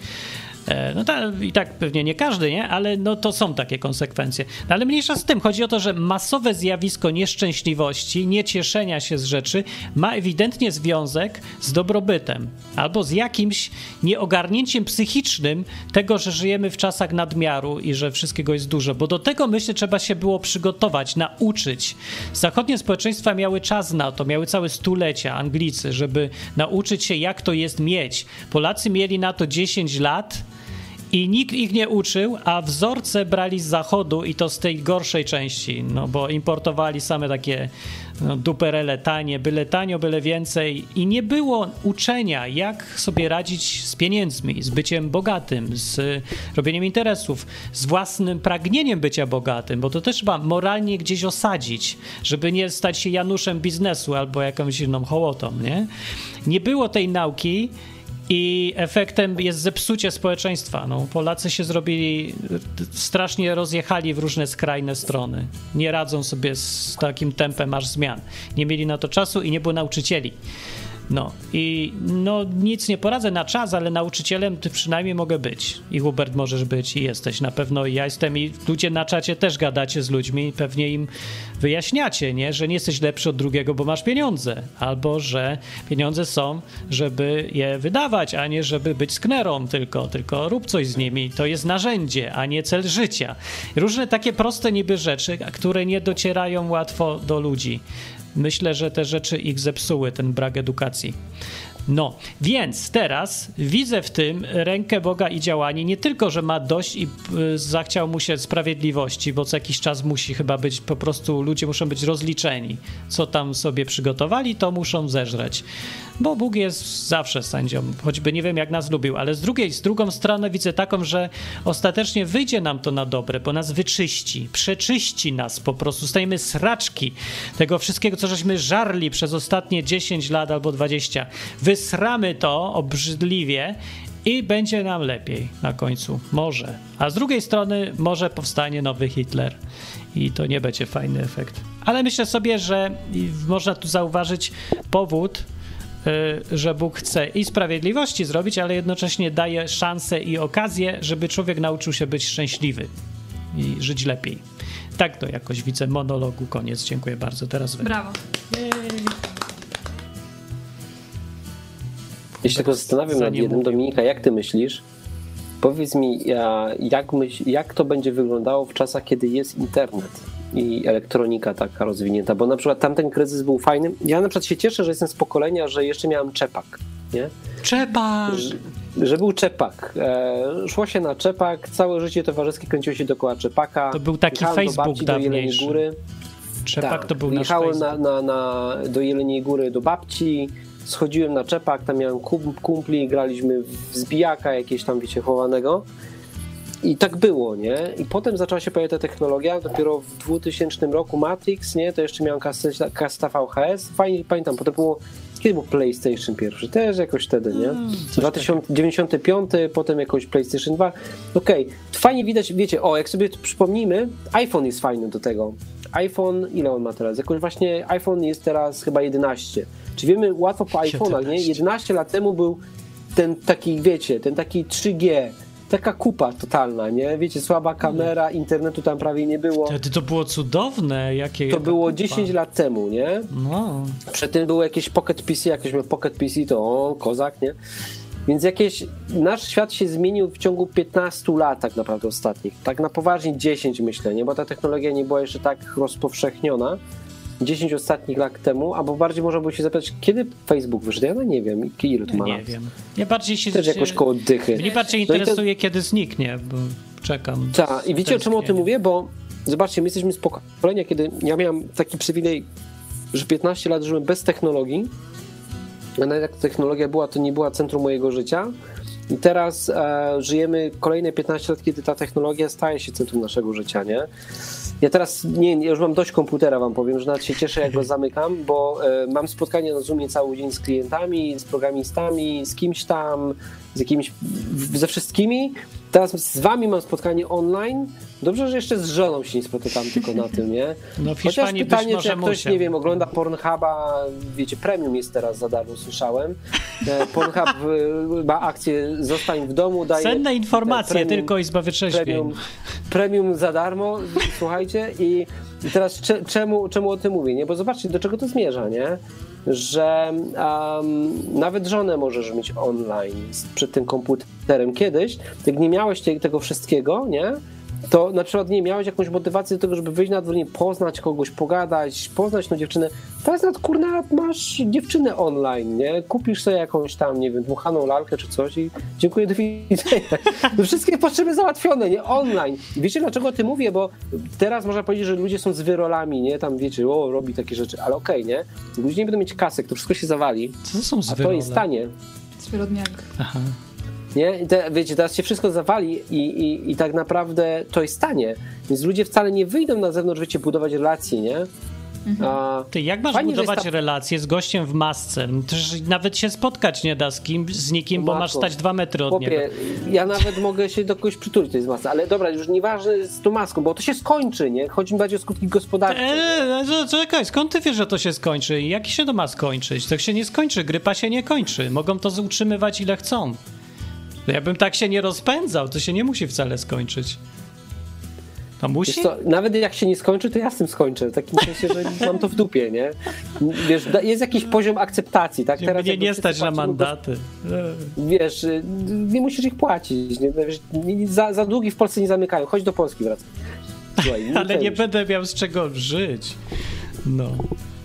E, No ta, i tak pewnie nie każdy, nie? Ale no to są takie konsekwencje. No, ale mniejsza z tym, chodzi o to, że masowe zjawisko nieszczęśliwości, niecieszenia się z rzeczy ma ewidentnie związek z dobrobytem albo z jakimś nieogarnięciem psychicznym tego, że żyjemy w czasach nadmiaru i że wszystkiego jest dużo, bo do tego myślę trzeba się było przygotować, nauczyć. Zachodnie społeczeństwa miały czas na to, miały całe stulecia, Anglicy, żeby nauczyć się jak to jest mieć. Polacy mieli na to 10 lat i nikt ich nie uczył, a wzorce brali z zachodu i to z tej gorszej części, no bo importowali same takie no, duperele tanie, byle tanio, byle więcej i nie było uczenia, jak sobie radzić z pieniędzmi, z byciem bogatym, z robieniem interesów, z własnym pragnieniem bycia bogatym, bo to też trzeba moralnie gdzieś osadzić, żeby nie stać się Januszem biznesu albo jakąś inną hołotą, nie? Nie było tej nauki i efektem jest zepsucie społeczeństwa. No, Polacy się zrobili, strasznie rozjechali w różne skrajne strony. Nie radzą sobie z takim tempem aż zmian. Nie mieli na to czasu i nie było nauczycieli. No i no nic nie poradzę na czas, ale nauczycielem ty przynajmniej mogę być. I Hubert możesz być i jesteś na pewno i ja jestem i ludzie na czacie też gadacie z ludźmi pewnie im wyjaśniacie, nie? że nie jesteś lepszy od drugiego, bo masz pieniądze. Albo, że pieniądze są, żeby je wydawać, a nie żeby być sknerą tylko, tylko rób coś z nimi. To jest narzędzie, a nie cel życia. Różne takie proste niby rzeczy, które nie docierają łatwo do ludzi. Myślę, że te rzeczy ich zepsuły, ten brak edukacji. No, więc teraz widzę w tym rękę Boga i działanie. Nie tylko, że ma dość i y, zachciał mu się sprawiedliwości, bo co jakiś czas musi chyba być, po prostu ludzie muszą być rozliczeni. Co tam sobie przygotowali, to muszą zeżreć. Bo Bóg jest zawsze sędzią, choćby nie wiem jak nas lubił, ale z drugiej, z drugą stronę widzę taką, że ostatecznie wyjdzie nam to na dobre, bo nas wyczyści, przeczyści nas po prostu, stajemy sraczki tego wszystkiego, co żeśmy żarli przez ostatnie 10 lat albo 20. Wysramy to obrzydliwie i będzie nam lepiej na końcu. Może. A z drugiej strony może powstanie nowy Hitler i to nie będzie fajny efekt. Ale myślę sobie, że można tu zauważyć powód, y, że Bóg chce i sprawiedliwości zrobić, ale jednocześnie daje szansę i okazję, żeby człowiek nauczył się być szczęśliwy i żyć lepiej. Tak to jakoś widzę monologu. Koniec. Dziękuję bardzo. Teraz wy. Brawo. Ja się tylko zastanawiam za nad jednym. Dominika, jak ty myślisz? Powiedz mi, ja- jak, myśl, jak to będzie wyglądało w czasach, kiedy jest internet i elektronika taka rozwinięta? Bo na przykład tamten kryzys był fajny. Ja na przykład się cieszę, że jestem z pokolenia, że jeszcze miałem czepak, nie? Trzeba! Że, że był czepak. E, szło się na czepak, całe życie towarzyskie kręciło się dookoła czepaka. To był taki Jechałem do Facebook babci do Jeleniej dawniejszy. Góry. Trzepak to był nasz Jechałem na, Facebook. na, na, do Jeleniej Góry do babci, schodziłem na czepak, tam miałem kum, kumpli, graliśmy w zbijaka jakieś tam, wiecie, chowanego. I tak było, nie? I potem zaczęła się pojawiać ta technologia, dopiero w 2000 roku Matrix, nie? To jeszcze miałem kaseta VHS, fajnie pamiętam, potem było, kiedy był PlayStation pierwszy? Też jakoś wtedy, nie? Mm, 2095, potem jakoś PlayStation 2. Okej, fajnie widać, wiecie, o, jak sobie przypomnimy, iPhone jest fajny do tego. iPhone, ile on ma teraz? Jakoś właśnie iPhone jest teraz chyba 11. Czy wiemy łatwo po iPhone'ach, nie? 11. 11 lat temu był ten taki, wiecie, ten taki 3G, taka kupa totalna, nie? Wiecie, słaba kamera, internetu tam prawie nie było. Wtedy to było cudowne. Jakie, To było kupa. 10 lat temu, nie? No. Przedtem było jakieś Pocket PC, jak ktoś miał Pocket PC, to o, kozak, nie? Więc jakieś, nasz świat się zmienił w ciągu 15 lat tak naprawdę ostatnich. Tak na poważnie 10 myślę, nie? Bo ta technologia nie była jeszcze tak rozpowszechniona. 10 ostatnich lat temu, albo bardziej można było się zapytać, kiedy Facebook wyszedł? Ja no nie wiem, ile to ma Nie lat. wiem. Nie bardziej się... Też jakoś koło dychy. Mnie bardziej No interesuje, kiedy zniknie, bo czekam. Tak, i wiecie o czym o tym mówię? Bo zobaczcie, my jesteśmy z pokolenia, kiedy ja miałem taki przywilej, że 15 lat żyłem bez technologii. A nawet jak technologia była, to nie była centrum mojego życia. I teraz e, żyjemy kolejne 15 lat, kiedy ta technologia staje się centrum naszego życia, nie? Ja teraz nie, ja już mam dość komputera, wam powiem, że nawet się cieszę, jak go zamykam, bo e, mam spotkania na Zoomie cały dzień z klientami, z programistami, z kimś tam, z jakimiś, w- ze wszystkimi. Teraz z wami mam spotkanie online. Dobrze, że jeszcze z żoną się nie spotykam tylko na tym, nie? No w Chociaż Hiszpanii być pytanie, czy jak ktoś, musiał. nie wiem, ogląda Pornhuba, wiecie, premium jest teraz za darmo, słyszałem. E, Pornhub e, ma akcję Zostań w domu, daje Cenne informacje, premium- tylko Izba Wytrzeźwień. premium, premium za darmo, słuchajcie, i, i teraz cze, czemu, czemu o tym mówię, nie? Bo zobaczcie, do czego to zmierza, nie? Że um, nawet żonę możesz mieć online przed tym komputerem. Kiedyś, jak nie miałeś te, tego wszystkiego, nie? To na przykład nie miałeś jakąś motywację do tego, żeby wyjść na dwór, nie poznać kogoś, pogadać, poznać tą dziewczynę. Teraz nawet kurna masz dziewczynę online, nie? Kupisz sobie jakąś tam, nie wiem, dmuchaną lalkę czy coś i dziękuję, do widzenia. No wszystkie potrzeby załatwione, nie? Online. Wiecie dlaczego o tym mówię? Bo teraz można powiedzieć, że ludzie są z wyrolami, nie? Tam wiecie, o, robi takie rzeczy, ale okej, nie? Ludzie nie będą mieć kasek, to wszystko się zawali, Co to są a zwy to jest stanie. Zwyrodniak. Aha. Nie? I te, wiecie, teraz się wszystko zawali i, i, i tak naprawdę to jest stanie. Więc ludzie wcale nie wyjdą na zewnątrz, wiecie, budować relacje, nie? A, Ty, jak masz Fajnie, budować ta- relacje z gościem w masce? No Przecież nawet się spotkać nie da z kim, z nikim, bo Matko, masz stać dwa metry od niego. Chłopie, ja nawet mogę się do kogoś przytulić, to jest masa, ale dobra, już nieważne z tą maską, bo to się skończy, nie? Chodzi mi bardziej o skutki gospodarcze. Eee, no, czekaj, skąd ty wiesz, że to się skończy? Jak się to ma skończyć? To się nie skończy, grypa się nie kończy. Mogą to utrzymywać ile chcą. No Ja bym tak się nie rozpędzał, to się nie musi wcale skończyć. To musi? Co, nawet jak się nie skończy, to ja z tym skończę. W takim sensie, że mam to w dupie, nie? Wiesz, jest jakiś poziom akceptacji, tak? Mnie nie, nie stać na mandaty. Wiesz, y, nie musisz ich płacić. Nie? Wiesz, nie- za, za długi w Polsce nie zamykają. Chodź do Polski wracaj. Słuchaj, Ale nie będę miał z czego żyć. No.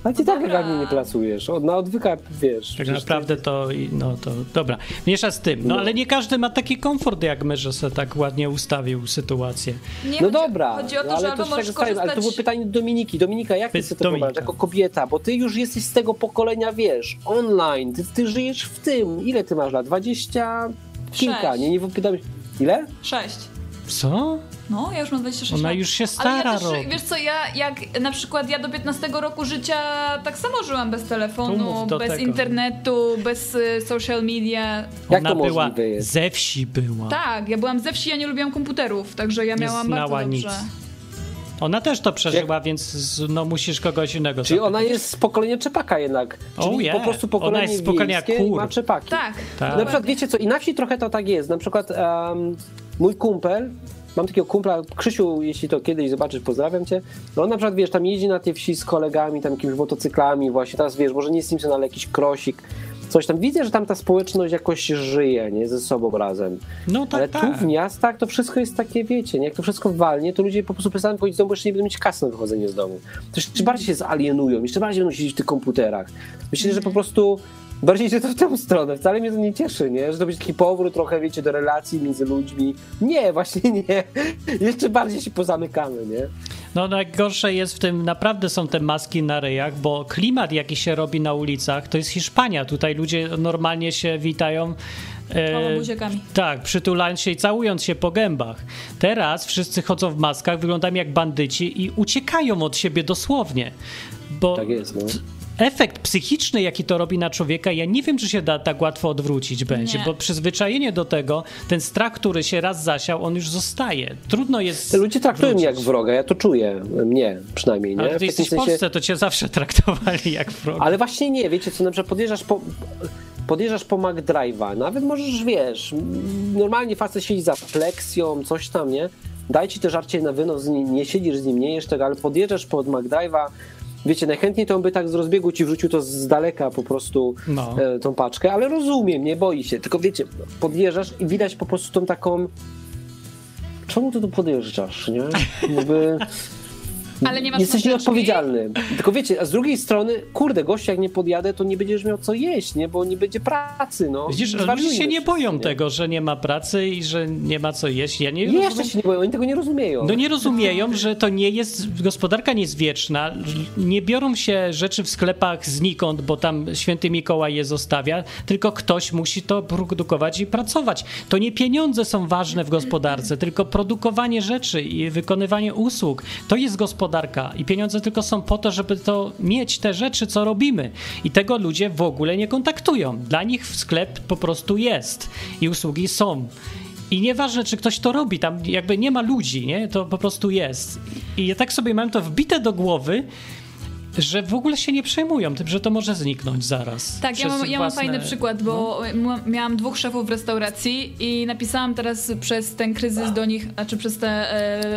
Ale ty tak Dobra. jak nie pracujesz. Od, na odwyka, wiesz. Tak naprawdę to, i- no to, dobra, mniejsza z tym. No No. ale nie każdy ma taki komfort jak my, że sobie tak ładnie ustawił sytuację. Nie No chodzi, dobra, chodzi o to, no, że ale albo to możesz się tak Ale to było korzystać... pytanie do Dominiki. Dominika, jak ty sobie to jako kobieta? Bo ty już jesteś z tego pokolenia, wiesz, online. Ty, ty żyjesz w tym. Ile ty masz lat? 20 kilka, nie? Nie pytam. Ile? Sześć. Co? No, ja już mam 26 Ona lat. już się Ale stara ja też, wiesz co, ja jak na przykład ja do 15 roku życia tak samo żyłam bez telefonu, bez tego. internetu, bez y, social media. Jak Ona to była ze wsi była. Tak, ja byłam ze wsi, ja nie lubiłam komputerów, także ja Nie miałam znała bardzo nic. dobrze. Ona też to przeżyła, więc no musisz kogoś innego Czyli zapytać. ona jest z pokolenia czepaka jednak. Oh Czyli yeah. po prostu Ona pokolenie jest z pokolenia kur. ma czepaki. Tak. Tak. Na przykład wiecie co, i na wsi trochę to tak jest. Na przykład em, mój kumpel, mam takiego kumpla, Krzysiu, jeśli to kiedyś zobaczysz, pozdrawiam cię. No on na przykład, wiesz, tam jeździ na tej wsi z kolegami, tam jakimiś motocyklami właśnie, teraz wiesz, może nie Simpson, ale jakiś krosik, coś tam. Widzę, że tam ta społeczność jakoś żyje, nie, ze sobą razem. No tak, ale tak. tu w miastach to wszystko jest takie, wiecie, nie, jak to wszystko walnie, to ludzie po prostu przestaną chodzić z domu, bo jeszcze nie będą mieć kasy na wychodzenie z domu. To jeszcze bardziej się zalienują, jeszcze bardziej będą siedzieć w tych komputerach. Myślę, że po prostu bardziej się to w tę stronę. Wcale mnie to nie cieszy, nie? Że to będzie taki powrót trochę, wiecie, do relacji między ludźmi. Nie, właśnie nie. Jeszcze bardziej się pozamykamy, nie? No najgorsze jest w tym, naprawdę są te maski na ryjach, bo klimat jaki się robi na ulicach, to jest Hiszpania. Tutaj ludzie normalnie się witają. e, tak, przytulając się i całując się po gębach. Teraz wszyscy chodzą w maskach, wyglądają jak bandyci i uciekają od siebie dosłownie. Bo Tak jest, no. Efekt psychiczny, jaki to robi na człowieka, ja nie wiem, czy się da tak łatwo odwrócić będzie, Nie. bo przyzwyczajenie do tego, ten strach, który się raz zasiał, on już zostaje. Trudno jest. Te ludzie traktują mnie jak wrócić. wroga, ja to czuję, mnie przynajmniej, nie? Ale W ty jesteś w sensie- Polsce, to cię zawsze traktowali jak wrog. Ale właśnie nie, wiecie co, na przykład podjeżdżasz po, podjeżdżasz po McDrive'a, nawet możesz, wiesz, normalnie facet siedzi za fleksją, coś tam, nie? Daj ci te żarcie na wynos, nie, nie siedzisz z nim, nie jesz tego, ale podjeżdżasz pod McDrive'a, wiecie, najchętniej to on by tak z rozbiegu ci wrzucił to z daleka po prostu No. e, tą paczkę, ale rozumiem, nie boi się, tylko wiecie, podjeżdżasz i widać po prostu tą taką czemu ty tu podjeżdżasz, nie? Jakby... Ale nie masz Jesteś maseczki? nieodpowiedzialny. Tylko wiecie, a z drugiej strony, kurde, gość jak nie podjadę, to nie będziesz miał co jeść, nie? Bo nie będzie pracy, no. Widzisz, ludzie się nie boją tego, że nie ma pracy i że nie ma co jeść. Ja nie Nie, jeszcze rozumiem. się nie boją, oni tego nie rozumieją. No nie rozumieją, że to nie jest, gospodarka nie jest wieczna, nie biorą się rzeczy w sklepach znikąd, bo tam święty Mikołaj je zostawia, tylko ktoś musi to produkować i pracować. To nie pieniądze są ważne w gospodarce, tylko produkowanie rzeczy i wykonywanie usług. To jest gospodarka i pieniądze tylko są po to, żeby to mieć te rzeczy, co robimy. I tego ludzie w ogóle nie kontaktują. Dla nich sklep po prostu jest i usługi są. I nieważne, czy ktoś to robi, tam jakby nie ma ludzi, nie? To po prostu jest. I ja tak sobie mam to wbite do głowy, że w ogóle się nie przejmują tym, że to może zniknąć zaraz. Tak, ja mam, ja mam własne- fajny przykład, bo No. miałam dwóch szefów w restauracji i napisałam teraz przez ten kryzys do nich, znaczy przez tę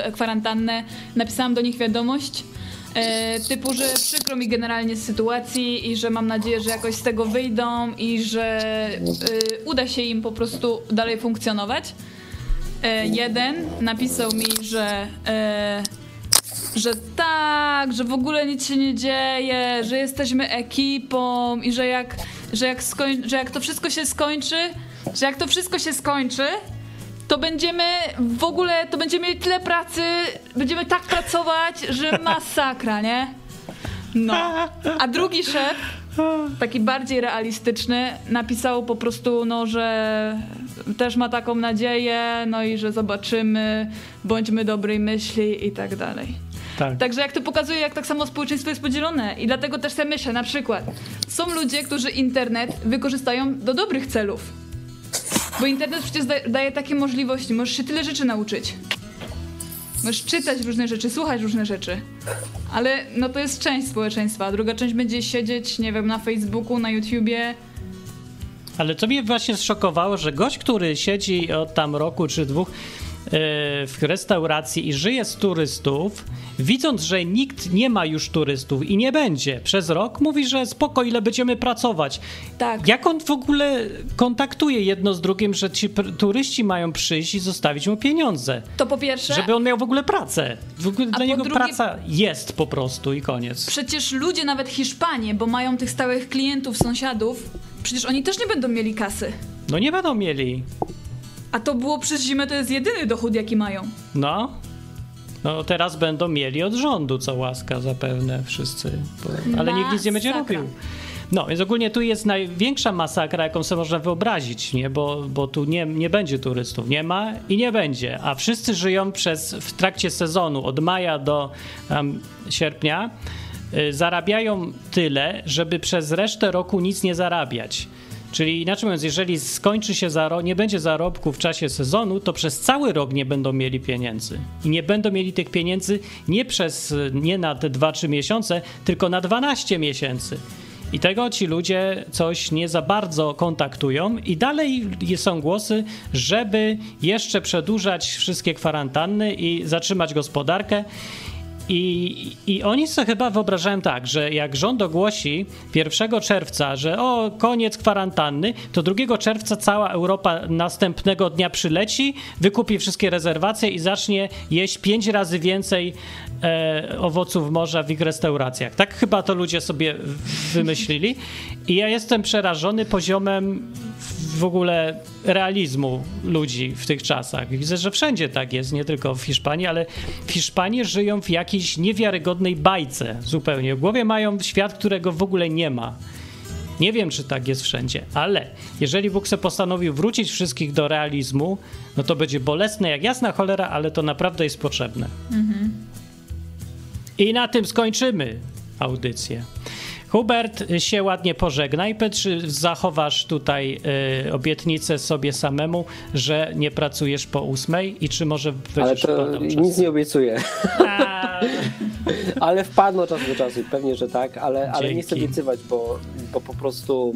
e, kwarantannę, napisałam do nich wiadomość e, typu, że przykro mi generalnie z sytuacji i że mam nadzieję, że jakoś z tego wyjdą i że e, uda się im po prostu dalej funkcjonować. E, jeden napisał mi, że e, że tak, że w ogóle nic się nie dzieje, że jesteśmy ekipą i że jak, że jak, skoń, że jak to wszystko się skończy, że jak to wszystko się skończy, to będziemy w ogóle, to będziemy mieli tyle pracy, będziemy tak pracować, że masakra, nie? No. A drugi szef, taki bardziej realistyczny, napisał po prostu, no, że też ma taką nadzieję, no i że zobaczymy, bądźmy dobrej myśli i tak dalej. Tak. Także jak to pokazuje, jak tak samo społeczeństwo jest podzielone. I dlatego też sobie myślę, na przykład, są ludzie, którzy internet wykorzystają do dobrych celów. Bo internet przecież da, daje takie możliwości, możesz się tyle rzeczy nauczyć. Możesz czytać różne rzeczy, słuchać różne rzeczy. Ale no to jest część społeczeństwa, a druga część będzie siedzieć, nie wiem, na Facebooku, na YouTubie. Ale to mnie właśnie zszokowało, że gość, który siedzi od tam roku czy dwóch w restauracji i żyje z turystów, widząc, że nikt nie ma już turystów i nie będzie przez rok, mówi, że spoko, ile będziemy pracować. Tak. Jak on w ogóle kontaktuje jedno z drugim, że ci turyści mają przyjść i zostawić mu pieniądze? To po pierwsze, Żeby on miał w ogóle pracę. W ogóle dla niego drugie- praca jest po prostu i koniec. przecież ludzie, nawet Hiszpanie, bo mają tych stałych klientów, sąsiadów, przecież oni też nie będą mieli kasy. No nie będą mieli. A to było przez zimę, to jest jedyny dochód, jaki mają. No. No teraz będą mieli od rządu, co łaska zapewne wszyscy. Bo, ale nikt nic nie będzie robił. No, więc ogólnie tu jest największa masakra, jaką sobie można wyobrazić, nie? Bo, bo tu nie, nie będzie turystów. Nie ma i nie będzie. A wszyscy żyją przez, w trakcie sezonu, od maja do em, sierpnia, y, zarabiają tyle, żeby przez resztę roku nic nie zarabiać. Czyli inaczej mówiąc, jeżeli skończy się zaro- nie będzie zarobku w czasie sezonu, to przez cały rok nie będą mieli pieniędzy. I nie będą mieli tych pieniędzy nie przez nie na te 2-3 miesiące, tylko na 12 miesięcy. I tego ci ludzie coś nie za bardzo kontaktują i dalej są głosy, żeby jeszcze przedłużać wszystkie kwarantanny i zatrzymać gospodarkę. I, I oni sobie chyba wyobrażają tak, że jak rząd ogłosi 1 czerwca, że o, koniec kwarantanny, to 2 czerwca cała Europa następnego dnia przyleci, wykupi wszystkie rezerwacje i zacznie jeść 5 razy więcej e, owoców morza w ich restauracjach. Tak chyba to ludzie sobie wymyślili. I ja jestem przerażony poziomem w ogóle realizmu ludzi w tych czasach. Widzę, że wszędzie tak jest, nie tylko w Hiszpanii, ale w Hiszpanii żyją w jakiejś niewiarygodnej bajce zupełnie. W głowie mają świat, którego w ogóle nie ma. Nie wiem, czy tak jest wszędzie, ale jeżeli Bóg se postanowił wrócić wszystkich do realizmu, no to będzie bolesne jak jasna cholera, ale to naprawdę jest potrzebne. I na tym skończymy audycję. Hubert się ładnie pożegnaj. Czy zachowasz tutaj y, obietnicę sobie samemu, że nie pracujesz po ósmej i czy może Ale będziesz czasem? nic nie obiecuję. A, Ale wpadną od czasu do czasu, pewnie, że tak, ale, ale nie chcę obiecywać, bo, bo po prostu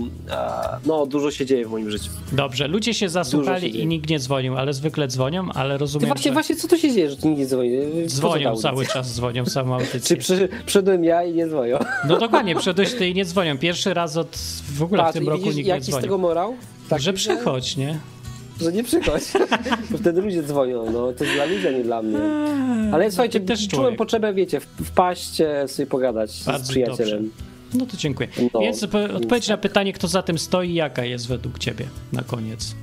no, dużo się dzieje w moim życiu. Dobrze, ludzie się się zasłuchali dzieje. i nikt nie dzwonił, ale zwykle dzwonią, ale Ty rozumiem, właśnie, że właśnie co tu się dzieje, że nikt nie dzwoni? Dzwonią cały czas, dzwonią samą Czy audycję. przy, przyszedłem ja i nie dzwonią? No dokładnie, przyszedłeś ty i nie dzwonią. Pierwszy raz od w ogóle w Patrz, tym i roku widzisz, nikt nie jaki z tego morał? Tak, że przychodź, nie? Że nie przychodź. Bo wtedy ludzie dzwonią, no to jest dla ludzi, a nie dla mnie. Ale słuchajcie, też czułem człowiek. potrzebę, wiecie, w- wpaść, sobie pogadać z Bardzo przyjacielem. No to dziękuję. No, Więc po- więc odpowiedź na pytanie, kto za tym stoi, jaka jest według ciebie na koniec?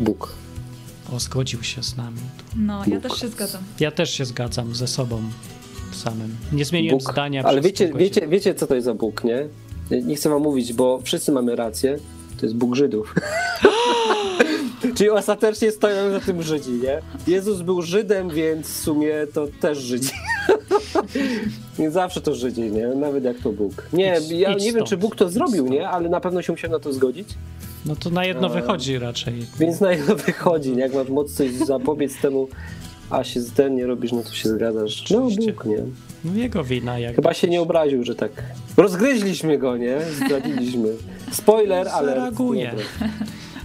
Bóg. O, zgodził się z nami. No, ja też się zgadzam. Ja też się zgadzam ze sobą samym. Nie zmieniłem Bóg. zdania. Ale wiecie, wiecie, wiecie, co to jest za Bóg, nie? Nie chcę wam mówić, bo wszyscy mamy rację. To jest Bóg Żydów. Czyli ostatecznie stoją za tym Żydzi, nie? Jezus był Żydem, więc w sumie to też Żydzi. Więc zawsze to Żydzi, nie? Nawet jak to Bóg. Nie, Idź- ja idź nie wiem, czy Bóg to zrobił, nie? Ale na pewno się musiał na to zgodzić. No to na jedno Eee. wychodzi raczej. Więc na jedno wychodzi, nie? Jak masz moc coś zapobiec temu, a się z ten nie robisz, no to się zgadzasz. No. Bóg, nie? No jego wina. Jak Chyba się nie obraził, że tak. Rozgryźliśmy go, nie? Zdradziliśmy. Spoiler, ale. Zareaguje.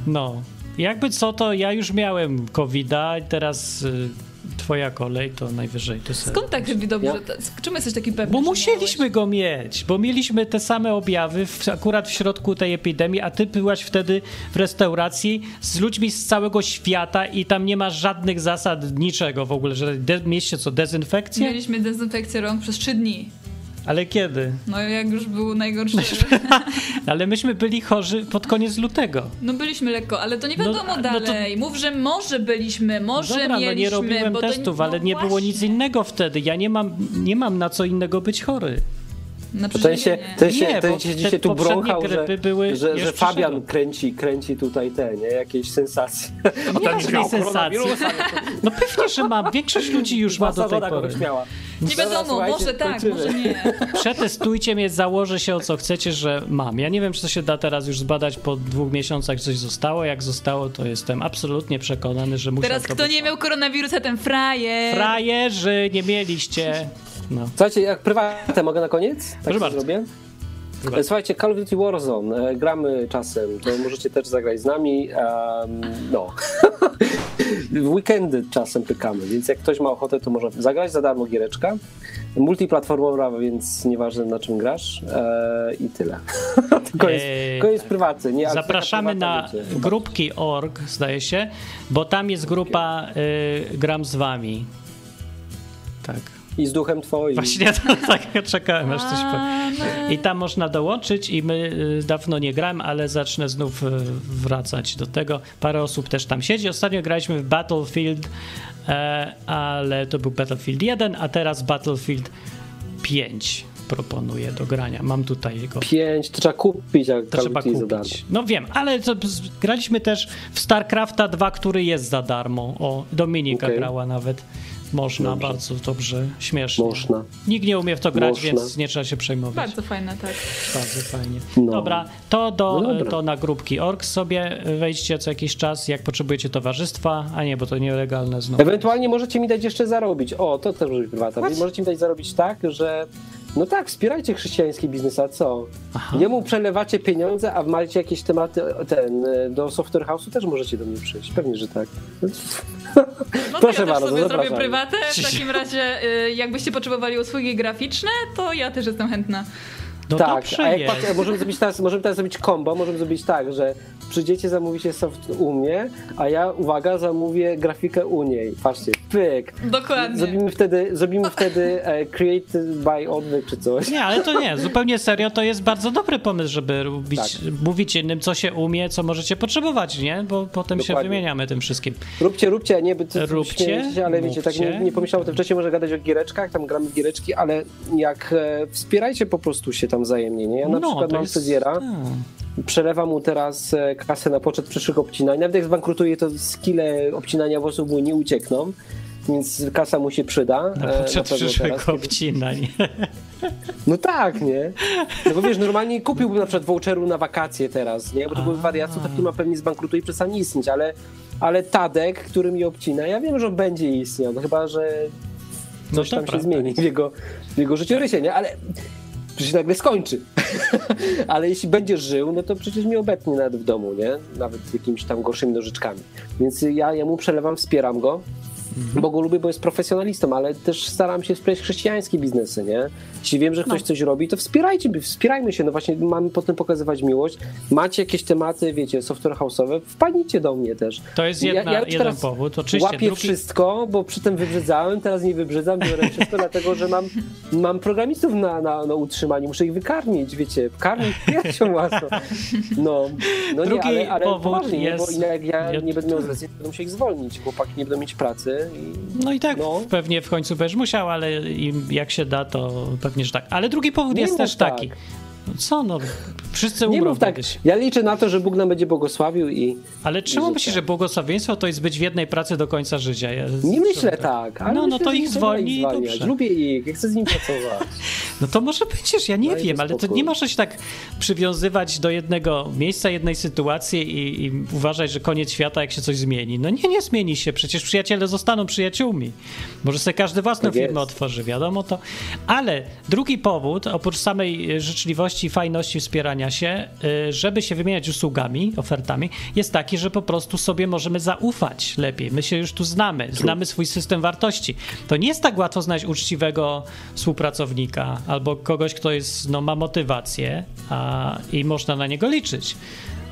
No. Jakby co, to ja już miałem COVID-a i teraz y, twoja kolej, to najwyżej ty sobie. Skąd tak robi dobrze? Ja- Czemu jesteś taki pewny? Bo musieliśmy go mieć, bo mieliśmy te same objawy w, akurat w środku tej epidemii, a ty byłaś wtedy w restauracji z ludźmi z całego świata i tam nie ma żadnych zasad, niczego w ogóle, że de, mieliście co, dezynfekcję? Mieliśmy dezynfekcję rąk przez trzy dni. Ale kiedy? No jak już był najgorszy. Ale myśmy byli chorzy pod koniec lutego. No byliśmy lekko, ale to nie No, wiadomo no to- dalej. Mów, że może byliśmy, może Dobra, no mieliśmy. nie robiłem to, testów, no ale nie było nic innego wtedy. Ja nie mam, nie mam na co innego być chory. Na To ten się, przeżywienie. ten się, Nie, ten bo się te dzisiaj tu brąchał, że, były że, że Fabian kręci, kręci tutaj te, nie? Jakieś sensacje. Jakiej sensacji? No pewnie, że mam. Większość ludzi już ma do tej pory. miała. Nie wiadomo, może tak, kończymy. może nie. Przetestujcie mnie, założę się o co chcecie, że mam. Ja nie wiem, czy to się da teraz już zbadać po dwóch miesiącach, coś zostało. Jak zostało, to jestem absolutnie przekonany, że muszę Teraz to kto być. nie miał koronawirusa, ten frajer. Frajerzy, nie mieliście. No. Słuchajcie, jak prywatne mogę na koniec? Tak Proszę bardzo. zrobię? Słuchajcie, Call of Duty Warzone, e, gramy czasem, to możecie też zagrać z nami. em, no. W weekendy czasem pykamy, więc jak ktoś ma ochotę, to może zagrać za darmo giereczka. Multiplatformowa, więc nieważne na czym grasz e, i tyle. to jest, Eee, prywatny. Nie, Zapraszamy na wiecie, grupki.org, zdaje się, bo tam jest grupa y, Gram z wami. Tak. I z duchem twoim. Właśnie to, tak czekałem, aż coś powiem. Amen. I tam można dołączyć i my y, dawno nie grałem, ale zacznę znów y, wracać do tego. Parę osób też tam siedzi. Ostatnio graliśmy w Battlefield, e, ale to był Battlefield 1, a teraz Battlefield 5 proponuję do grania. Mam tutaj jego Pięć, to trzeba kupić, jak to trzeba Duty za darmo. kupić. No wiem, ale to, graliśmy też w StarCrafta 2, który jest za darmo. O, Dominika Okej. grała nawet. Można, Dobrze. bardzo dobrze, śmiesznie. Można. Nikt nie umie w to grać, Można. więc nie trzeba się przejmować. Bardzo fajne, tak. Bardzo fajnie. No. Dobra, to, do, No dobra. to na grupki org sobie wejdźcie co jakiś czas, jak potrzebujecie towarzystwa, a nie, bo to nielegalne znowu. Ewentualnie możecie mi dać jeszcze zarobić. O, to też może być? Możecie mi dać zarobić tak, że no tak, wspierajcie chrześcijański biznes, a co? Aha. Jemu przelewacie pieniądze, a macie jakieś tematy ten, e, do Software House'u też możecie do mnie przyjść. Pewnie, że tak. No Proszę to ja bardzo, też sobie zrobię prywatę. W takim razie, y, jakbyście potrzebowali usługi graficzne, to ja też jestem chętna. No tak, dobrze a jak patrzę, możemy zrobić teraz, możemy teraz zrobić combo, możemy zrobić tak, że przyjdziecie, zamówicie soft u mnie, a ja, uwaga, zamówię grafikę u niej. Patrzcie, pyk. Dokładnie. Zrobimy wtedy, zrobimy wtedy e, created by odwyk czy coś. Nie, ale to nie, zupełnie serio, to jest bardzo dobry pomysł, żeby robić, Tak. mówić innym, co się umie, co możecie potrzebować, nie? Bo potem się Dokładnie. wymieniamy tym wszystkim. Róbcie, róbcie, nie, by to Róbcie, się, ale wiecie, tak nie, nie pomyślałem o tym wcześniej, może gadać o giereczkach, tam gramy w giereczki, ale jak e, wspierajcie po prostu się tam wzajemnie, nie? Ja na przykład No, to mam jest... fryzjera, tak. przelewam mu teraz e, kasę na poczet przyszłych obcinań, nawet jak zbankrutuje, to skille obcinania włosów mu nie uciekną, więc kasa mu się przyda. Na e, poczet przyszłych teraz, obcinań. No tak, nie? No bo wiesz, normalnie kupiłbym na przykład voucheru na wakacje teraz, nie? Bo to były wariacje, ta firma pewnie zbankrutuje i przestanie istnieć, ale, ale Tadek, który mi obcina, ja wiem, że on będzie istniał, no chyba, że No coś to tam się prawda. zmieni w jego, w jego życiorysie, nie? Ale przecież nagle skończy. ale jeśli będzie żył, no to przecież mnie obetnie nawet w domu, nie? Nawet jakimiś tam gorszymi nożyczkami. Więc ja, ja mu przelewam, wspieram go, Mhm. bo go lubię, bo jest profesjonalistą, ale też staram się wspierać chrześcijańskie biznesy, nie? Jeśli wiem, że ktoś No. coś robi, to wspierajcie, wspierajmy się, no właśnie mamy potem pokazywać miłość. Macie jakieś tematy, wiecie, software house'owe, wpadnijcie do mnie też. To jest Ja- jedna, ja już jeden powód. Oczywiście Łapię drugi... wszystko, bo przy tym wybrzydzałem, teraz nie wybrzydzam, biorę wszystko, dlatego że mam, mam programistów na, na, na utrzymaniu, muszę ich wykarmić, wiecie, karmić piersią łasną. No, no nie, Drugi ale, ale powód poważnie, nie, bo jest- jak ja ja- nie będę miał z racji, to będę musiał ich zwolnić, chłopaki nie będą mieć pracy i No i tak No. pewnie w końcu będziesz musiał, ale jak się da, to pewnie, że tak. Ale drugi powód jest mów też tak. taki. No Co no, wszyscy Nie umrą mów tak. kiedyś. Ja liczę na to, że Bóg nam będzie błogosławił i Ale czemu myślisz, że błogosławieństwo to jest być w jednej pracy do końca życia? Ja, nie myślę tak. Ale No, no to ich nie trzeba zwolnij i zwalniać. dobrze. Lubię ich, ja chcę z nim pracować. No to może będziesz, ja nie wiem, ale to nie możesz się tak przywiązywać do jednego miejsca, jednej sytuacji i, i uważać, że koniec świata, jak się coś zmieni. No nie, nie zmieni się, przecież przyjaciele zostaną przyjaciółmi. Może sobie każdy własną Tak firmę otworzy, wiadomo to. Ale drugi powód, oprócz samej życzliwości, fajności wspierania się, y, żeby się wymieniać usługami, ofertami, jest taki, że po prostu sobie możemy zaufać lepiej. My się już tu znamy, znamy swój system wartości. To nie jest tak łatwo znaleźć uczciwego współpracownika albo kogoś, kto jest, no, ma motywację a, i można na niego liczyć.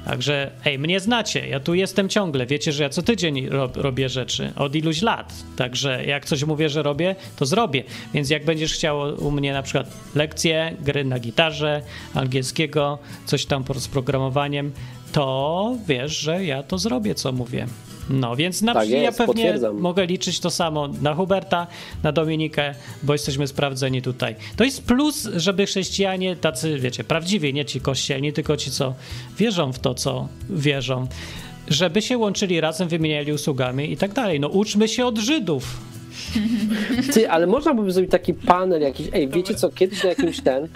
Także, ej, mnie znacie, ja tu jestem ciągle, wiecie, że ja co tydzień rob, robię rzeczy, od iluś lat. Także jak coś mówię, że robię, to zrobię. Więc jak będziesz chciał u mnie na przykład lekcje, gry na gitarze, angielskiego, coś tam z programowaniem, to wiesz, że ja to zrobię, co mówię. No, więc na Tak ja jest, pewnie potwierdzam. mogę liczyć to samo na Huberta, na Dominikę, bo jesteśmy sprawdzeni tutaj. To jest plus, żeby chrześcijanie tacy, wiecie, prawdziwi, nie ci kościelni, tylko ci, co wierzą w to, co wierzą, żeby się łączyli razem, wymieniali usługami i tak dalej. No uczmy się od Żydów. Ty, ale można by zrobić taki panel jakiś, ej, wiecie co, kiedyś na jakimś ten,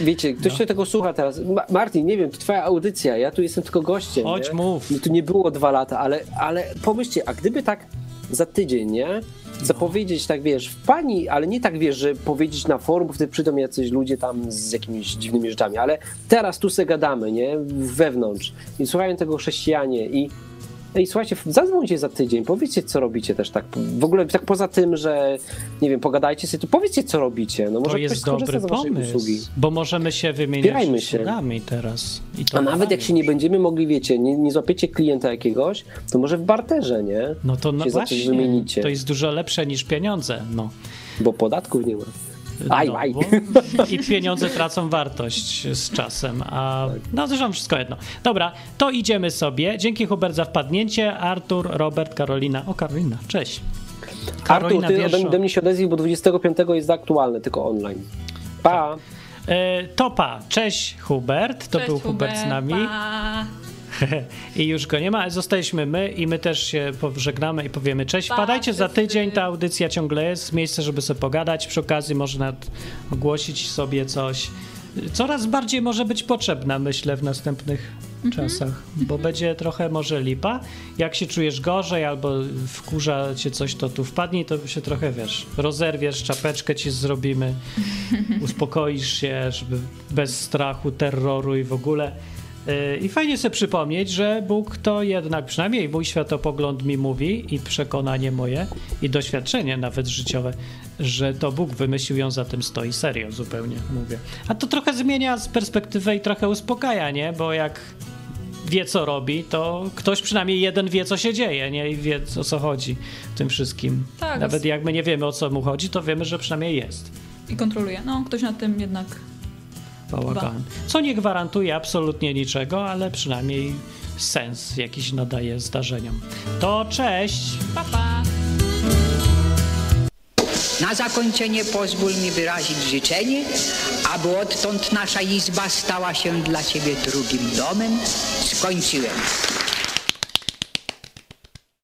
wiecie, ktoś się tego słucha teraz, Ma Martin, nie wiem, to twoja audycja, ja tu jestem tylko gościem, Chodź, nie? mów. Tu nie było dwa lata, ale, ale pomyślcie, a gdyby tak za tydzień, nie? Zapowiedzieć tak, wiesz, w pani, ale nie tak, wiesz, że powiedzieć na forum, bo wtedy przyjdą jacyś ludzie tam z jakimiś dziwnymi rzeczami, ale teraz tu se gadamy, nie? Wewnątrz. I słuchają tego chrześcijanie i Ej, słuchajcie, zadzwońcie za tydzień, powiedzcie, co robicie też tak. W ogóle tak poza tym, że nie wiem, pogadajcie sobie, to powiedzcie, co robicie. No może To jest dobry pomysł, usługi. bo możemy się wymieniać Wspierajmy się. usługami teraz. A nawet jak się nie będziemy mogli, wiecie, nie, nie złapiecie klienta jakiegoś, to może w barterze, nie? No to no się właśnie, wymienicie. to jest dużo lepsze niż pieniądze. No. Bo podatków nie ma. Aj, aj. I pieniądze tracą wartość z czasem, a Tak. no zresztą wszystko jedno. Dobra, to idziemy sobie. Dzięki Hubert za wpadnięcie. Artur, Robert, Karolina. O, Karolina, cześć. Artur, ty wiesz ode, mnie się odezwij, bo 25 jest aktualny, tylko online. Pa! E, Topa, cześć Hubert, to Cześć, był Hubert z nami Pa. i już go nie ma, zostaliśmy my i my też się pożegnamy i powiemy cześć. Pa, Wpadajcie za tydzień, ta audycja ciągle jest, miejsce, żeby sobie pogadać, przy okazji może nawet ogłosić sobie coś. Coraz bardziej może być potrzebna, myślę, w następnych Mhm. czasach, bo będzie trochę może lipa. Jak się czujesz gorzej albo wkurza cię coś, to tu wpadnij, to się trochę, wiesz, rozerwiesz, czapeczkę ci zrobimy, uspokoisz się, żeby bez strachu, terroru i w ogóle. Yy, I fajnie sobie przypomnieć, że Bóg to jednak, przynajmniej mój światopogląd mi mówi i przekonanie moje i doświadczenie nawet życiowe, że to Bóg wymyślił ją za tym stoi. Serio zupełnie mówię. A to trochę zmienia z perspektywę i trochę uspokaja, nie? Bo jak wie, co robi, to ktoś przynajmniej jeden wie, co się dzieje, nie? I wie, o co chodzi w tym wszystkim. Tak, Nawet jak my nie wiemy, o co mu chodzi, to wiemy, że przynajmniej jest I kontroluje. No, ktoś nad tym jednak. Bałagan. Co nie gwarantuje absolutnie niczego, ale przynajmniej sens jakiś nadaje zdarzeniom. To cześć! Pa, pa. Na zakończenie pozwól mi wyrazić życzenie, aby odtąd nasza izba stała się dla Ciebie drugim domem. Skończyłem.